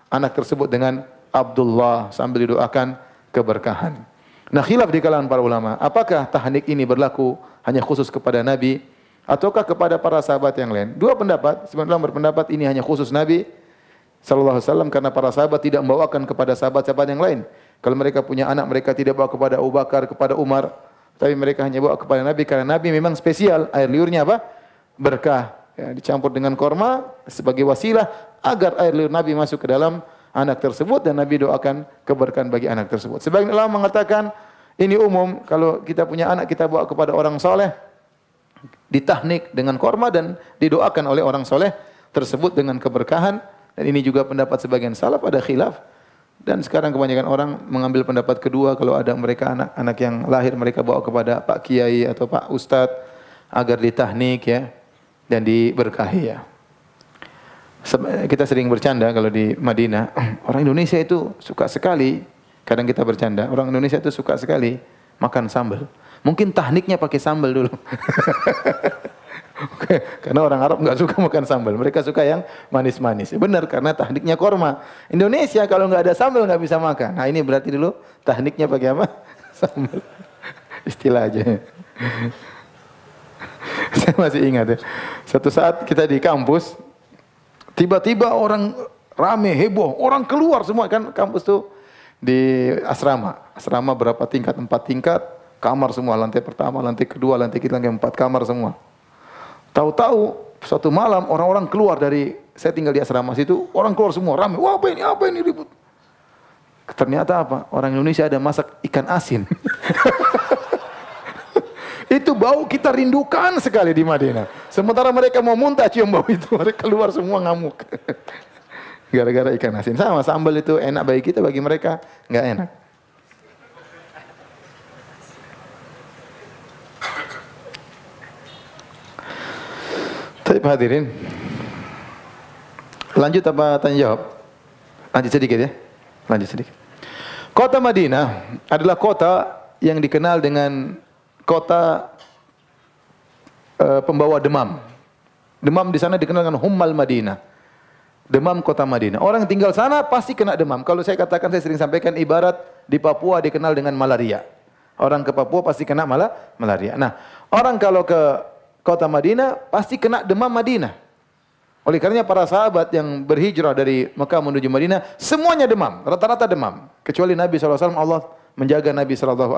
anak tersebut dengan Abdullah sambil didoakan keberkahan. Nah khilaf di kalangan para ulama, apakah tahnik ini berlaku hanya khusus kepada Nabi ataukah kepada para sahabat yang lain? Dua pendapat, sebenarnya berpendapat ini hanya khusus Nabi sallallahu alaihi wasallam karena para sahabat tidak membawakan kepada sahabat-sahabat yang lain. Kalau mereka punya anak, mereka tidak bawa kepada Abu Bakar, kepada Umar, tapi mereka hanya bawa kepada Nabi karena Nabi memang spesial, air liurnya apa? Berkah ya, dicampur dengan korma sebagai wasilah agar air liur Nabi masuk ke dalam anak tersebut dan Nabi doakan keberkahan bagi anak tersebut. Sebagian ulama mengatakan ini umum kalau kita punya anak kita bawa kepada orang soleh ditahnik dengan korma dan didoakan oleh orang soleh tersebut dengan keberkahan dan ini juga pendapat sebagian salaf ada khilaf dan sekarang kebanyakan orang mengambil pendapat kedua kalau ada mereka anak-anak yang lahir mereka bawa kepada Pak Kiai atau Pak Ustadz agar ditahnik ya dan diberkahi ya. Kita sering bercanda kalau di Madinah, orang Indonesia itu suka sekali, kadang kita bercanda, orang Indonesia itu suka sekali makan sambal. Mungkin tahniknya pakai sambal dulu. karena orang Arab nggak suka makan sambal, mereka suka yang manis-manis. Benar karena tahniknya korma. Indonesia kalau nggak ada sambal nggak bisa makan. Nah ini berarti dulu tahniknya pakai apa? Sambal. Istilah aja. Saya masih ingat ya. Satu saat kita di kampus, tiba-tiba orang rame, heboh, orang keluar semua kan kampus tuh di asrama. Asrama berapa tingkat? Empat tingkat, kamar semua, lantai pertama, lantai kedua, lantai ketiga, lantai empat kamar semua. Tahu-tahu suatu malam orang-orang keluar dari saya tinggal di asrama situ, orang keluar semua rame. Wah, apa ini? Apa ini ribut? Ternyata apa? Orang Indonesia ada masak ikan asin. Itu bau kita rindukan sekali di Madinah. Sementara mereka mau muntah cium bau itu, mereka keluar semua ngamuk. Gara-gara ikan asin. Sama sambal itu enak bagi kita, bagi mereka nggak enak. Tapi hadirin, lanjut apa tanya jawab? Lanjut sedikit ya, lanjut sedikit. Kota Madinah adalah kota yang dikenal dengan kota uh, pembawa demam. Demam di sana dikenal dengan Hummal Madinah. Demam kota Madinah. Orang tinggal sana pasti kena demam. Kalau saya katakan, saya sering sampaikan ibarat di Papua dikenal dengan malaria. Orang ke Papua pasti kena malah malaria. Nah, orang kalau ke kota Madinah pasti kena demam Madinah. Oleh karenanya para sahabat yang berhijrah dari Mekah menuju Madinah semuanya demam, rata-rata demam. Kecuali Nabi SAW, Allah menjaga Nabi SAW.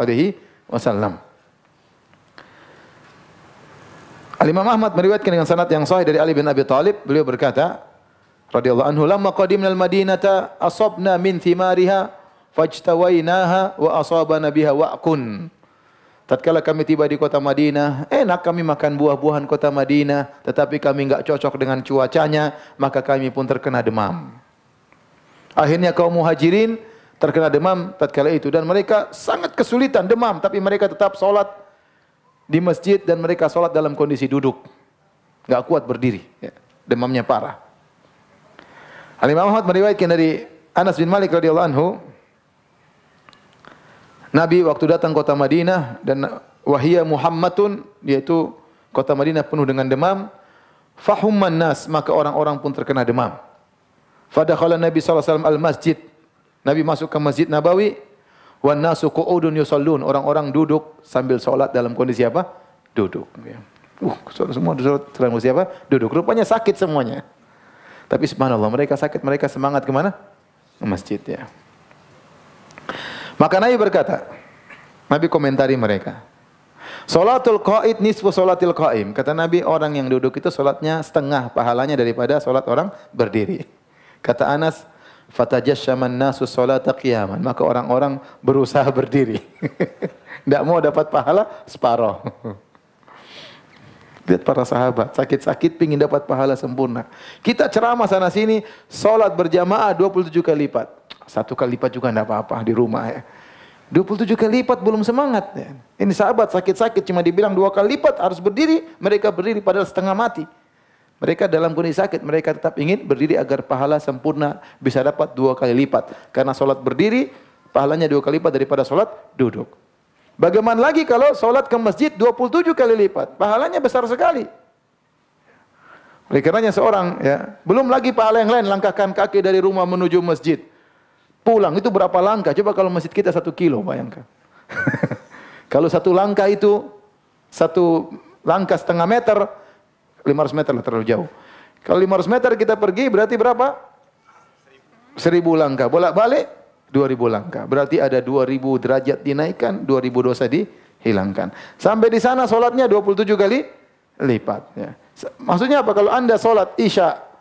Al-Imam Ahmad meriwayatkan dengan sanad yang sahih dari Ali bin Abi Thalib, beliau berkata, radhiyallahu anhu, "Lamma qadimna al-Madinata asabna min thimariha fajtawainaha wa asabana biha wa'kun." Tatkala kami tiba di kota Madinah, enak kami makan buah-buahan kota Madinah, tetapi kami enggak cocok dengan cuacanya, maka kami pun terkena demam. Akhirnya kaum muhajirin terkena demam tatkala itu dan mereka sangat kesulitan demam, tapi mereka tetap salat di masjid dan mereka sholat dalam kondisi duduk. Enggak kuat berdiri. Ya. Demamnya parah. Al-Imam Ahmad meriwayatkan dari Anas bin Malik radhiyallahu anhu Nabi waktu datang kota Madinah dan wahia Muhammadun yaitu kota Madinah penuh dengan demam fahumman nas maka orang-orang pun terkena demam. Fadakhala Nabi sallallahu alaihi wasallam al-masjid. Nabi masuk ke Masjid Nabawi wan nasu qu'udun yusallun. Orang-orang duduk sambil salat dalam kondisi apa? Duduk. Ya. Uh, semua duduk dalam kondisi apa? Duduk. Rupanya sakit semuanya. Tapi subhanallah mereka sakit, mereka semangat ke mana? Ke masjid ya. Maka Nabi berkata, Nabi komentari mereka. Salatul qaid nisfu salatil qaim. Kata Nabi, orang yang duduk itu salatnya setengah pahalanya daripada salat orang berdiri. Kata Anas, fatajassaman nasu salata qiyaman. Maka orang-orang berusaha berdiri. Tidak mau dapat pahala separoh. Lihat para sahabat, sakit-sakit pingin dapat pahala sempurna. Kita ceramah sana sini, salat berjamaah 27 kali lipat. Satu kali lipat juga tidak apa-apa di rumah ya. 27 kali lipat belum semangat. Ya. Ini sahabat sakit-sakit cuma dibilang dua kali lipat harus berdiri, mereka berdiri padahal setengah mati. Mereka dalam kondisi sakit, mereka tetap ingin berdiri agar pahala sempurna bisa dapat dua kali lipat. Karena solat berdiri, pahalanya dua kali lipat daripada solat duduk. Bagaimana lagi kalau solat ke masjid 27 kali lipat? Pahalanya besar sekali. Oleh karenanya seorang ya, belum lagi pahala yang lain langkahkan kaki dari rumah menuju masjid. Pulang itu berapa langkah? Coba kalau masjid kita satu kilo, bayangkan. kalau satu langkah itu satu langkah setengah meter, 500 meter lah terlalu jauh. Kalau 500 meter kita pergi berarti berapa? 1000 langkah. Bolak-balik 2000 langkah. Berarti ada 2000 derajat dinaikkan, 2000 dosa dihilangkan. Sampai di sana solatnya 27 kali lipat. Ya. Maksudnya apa? Kalau anda solat isya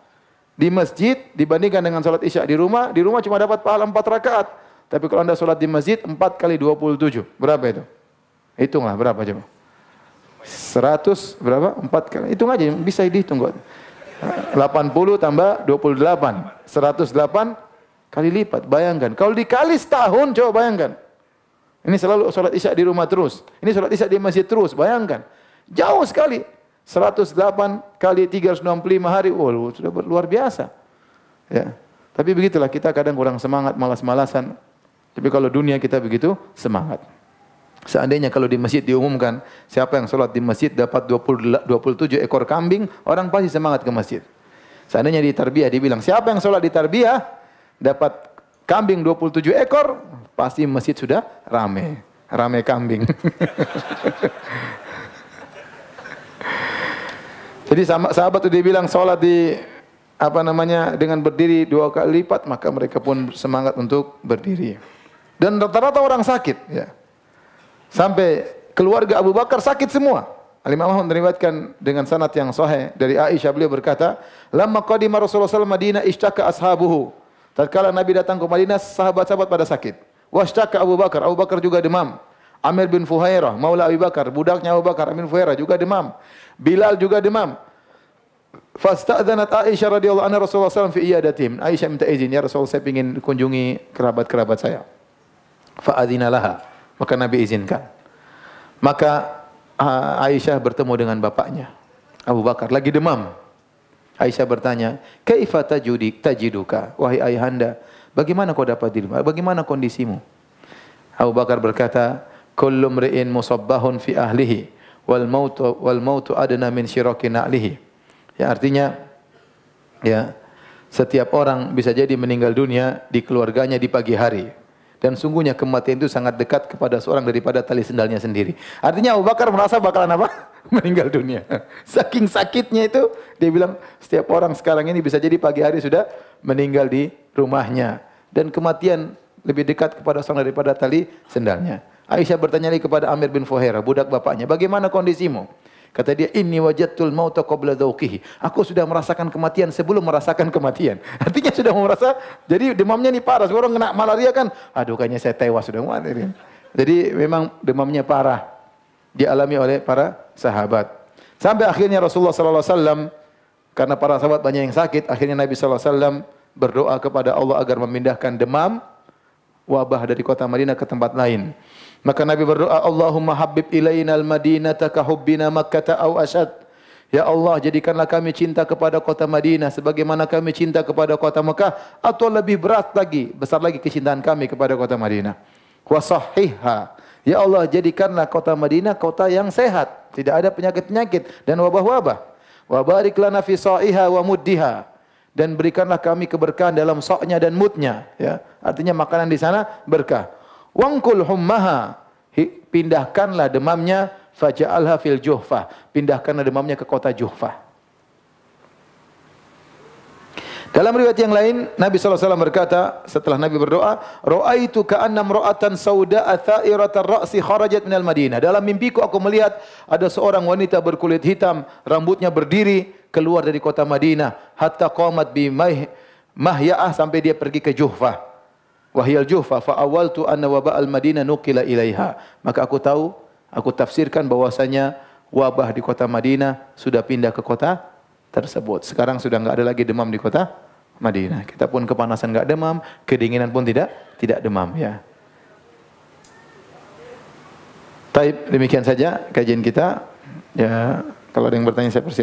di masjid dibandingkan dengan solat isya di rumah, di rumah cuma dapat pahala 4 rakaat. Tapi kalau anda solat di masjid 4 kali 27. Berapa itu? Hitunglah berapa coba. 100 berapa? 4 kali. Hitung aja bisa dihitung kok. 80 tambah 28. 108 Kali lipat, bayangkan. Kalau dikali setahun, coba bayangkan. Ini selalu sholat isya di rumah terus. Ini sholat isya di masjid terus, bayangkan. Jauh sekali. 108 kali 365 hari, oh, sudah luar biasa. Ya. Tapi begitulah kita kadang kurang semangat, malas-malasan. Tapi kalau dunia kita begitu, semangat. Seandainya kalau di masjid diumumkan, siapa yang sholat di masjid dapat 20, 27 ekor kambing, orang pasti semangat ke masjid. Seandainya di tarbiyah dibilang, siapa yang sholat di tarbiyah, dapat kambing 27 ekor, pasti masjid sudah rame. Rame kambing. Jadi sahabat itu dia bilang sholat di apa namanya dengan berdiri dua kali lipat maka mereka pun semangat untuk berdiri. Dan rata-rata orang sakit ya. Sampai keluarga Abu Bakar sakit semua. Al-Imam Ahmad meriwayatkan dengan sanad yang sahih dari Aisyah beliau berkata, "Lamma qadima Rasulullah sallallahu Madinah ishtaka ashabuhu." Tatkala Nabi datang ke Madinah, sahabat-sahabat pada sakit. Washtaka Abu Bakar, Abu Bakar juga demam. Amir bin Fuhairah, Maula Abu Bakar, budaknya Abu Bakar, Amir bin Fuhairah juga demam. Bilal juga demam. Fasta'dhanat Aisyah radhiyallahu anha Rasulullah SAW fi iyadatim. Aisyah minta izin, ya Rasulullah saya ingin kunjungi kerabat-kerabat saya. Fa'adhina laha. Maka Nabi izinkan. Maka ah, Aisyah bertemu dengan bapaknya. Abu Bakar lagi demam. Aisyah bertanya, "Kaifa tajudik tajiduka?" Wahai ayahanda, bagaimana kau dapat dirimu? Bagaimana kondisimu? Abu Bakar berkata, "Kullu mri'in musabbahun fi ahlihi wal mautu wal mautu adna min syiraki na'lihi." Ya artinya ya setiap orang bisa jadi meninggal dunia di keluarganya di pagi hari. Dan sungguhnya kematian itu sangat dekat kepada seorang daripada tali sendalnya sendiri. Artinya Abu Bakar merasa bakalan apa? Meninggal dunia. Saking sakitnya itu, dia bilang setiap orang sekarang ini bisa jadi pagi hari sudah meninggal di rumahnya. Dan kematian lebih dekat kepada seorang daripada tali sendalnya. Aisyah bertanya lagi kepada Amir bin Fuhairah, budak bapaknya, bagaimana kondisimu? Kata dia, inni wajadtul mauta qabla dzauqihi. Aku sudah merasakan kematian sebelum merasakan kematian. Artinya sudah merasa, jadi demamnya ini parah. Orang kena malaria kan, aduh kayaknya saya tewas sudah. Jadi memang demamnya parah. Dialami oleh para sahabat. Sampai akhirnya Rasulullah sallallahu alaihi wasallam karena para sahabat banyak yang sakit, akhirnya Nabi sallallahu alaihi wasallam berdoa kepada Allah agar memindahkan demam wabah dari kota Madinah ke tempat lain. Maka Nabi berdoa, Allahumma habib ilaina al-madinata ka hubbina makkata au asyad. Ya Allah, jadikanlah kami cinta kepada kota Madinah sebagaimana kami cinta kepada kota Mekah atau lebih berat lagi, besar lagi kecintaan kami kepada kota Madinah. Wa sahihha. Ya Allah, jadikanlah kota Madinah kota yang sehat, tidak ada penyakit-penyakit dan wabah-wabah. Wa barik lana fi sa'iha wa muddiha. Dan berikanlah kami keberkahan dalam soknya dan mudnya. Ya. Artinya makanan di sana berkah. Wangkul hummaha. Pindahkanlah demamnya faja'alha fil juhfah. Pindahkanlah demamnya ke kota Juhfah. Dalam riwayat yang lain, Nabi SAW berkata, setelah Nabi berdoa, Ra'aitu ka'annam ra'atan sauda'a tha'iratan ra'si kharajat minal Madinah. Dalam mimpiku aku melihat ada seorang wanita berkulit hitam, rambutnya berdiri, keluar dari kota Madinah. Hatta qamat bi mahya'ah sampai dia pergi ke Juhfah. Wahyal Juhfah, fa'awaltu anna waba al-Madinah nukila ilaiha. Maka aku tahu, aku tafsirkan bahwasanya wabah di kota Madinah sudah pindah ke kota tersebut. Sekarang sudah enggak ada lagi demam di kota Madinah. Kita pun kepanasan enggak demam, kedinginan pun tidak tidak demam ya. Taib, demikian saja kajian kita. Ya, kalau ada yang bertanya saya persilakan.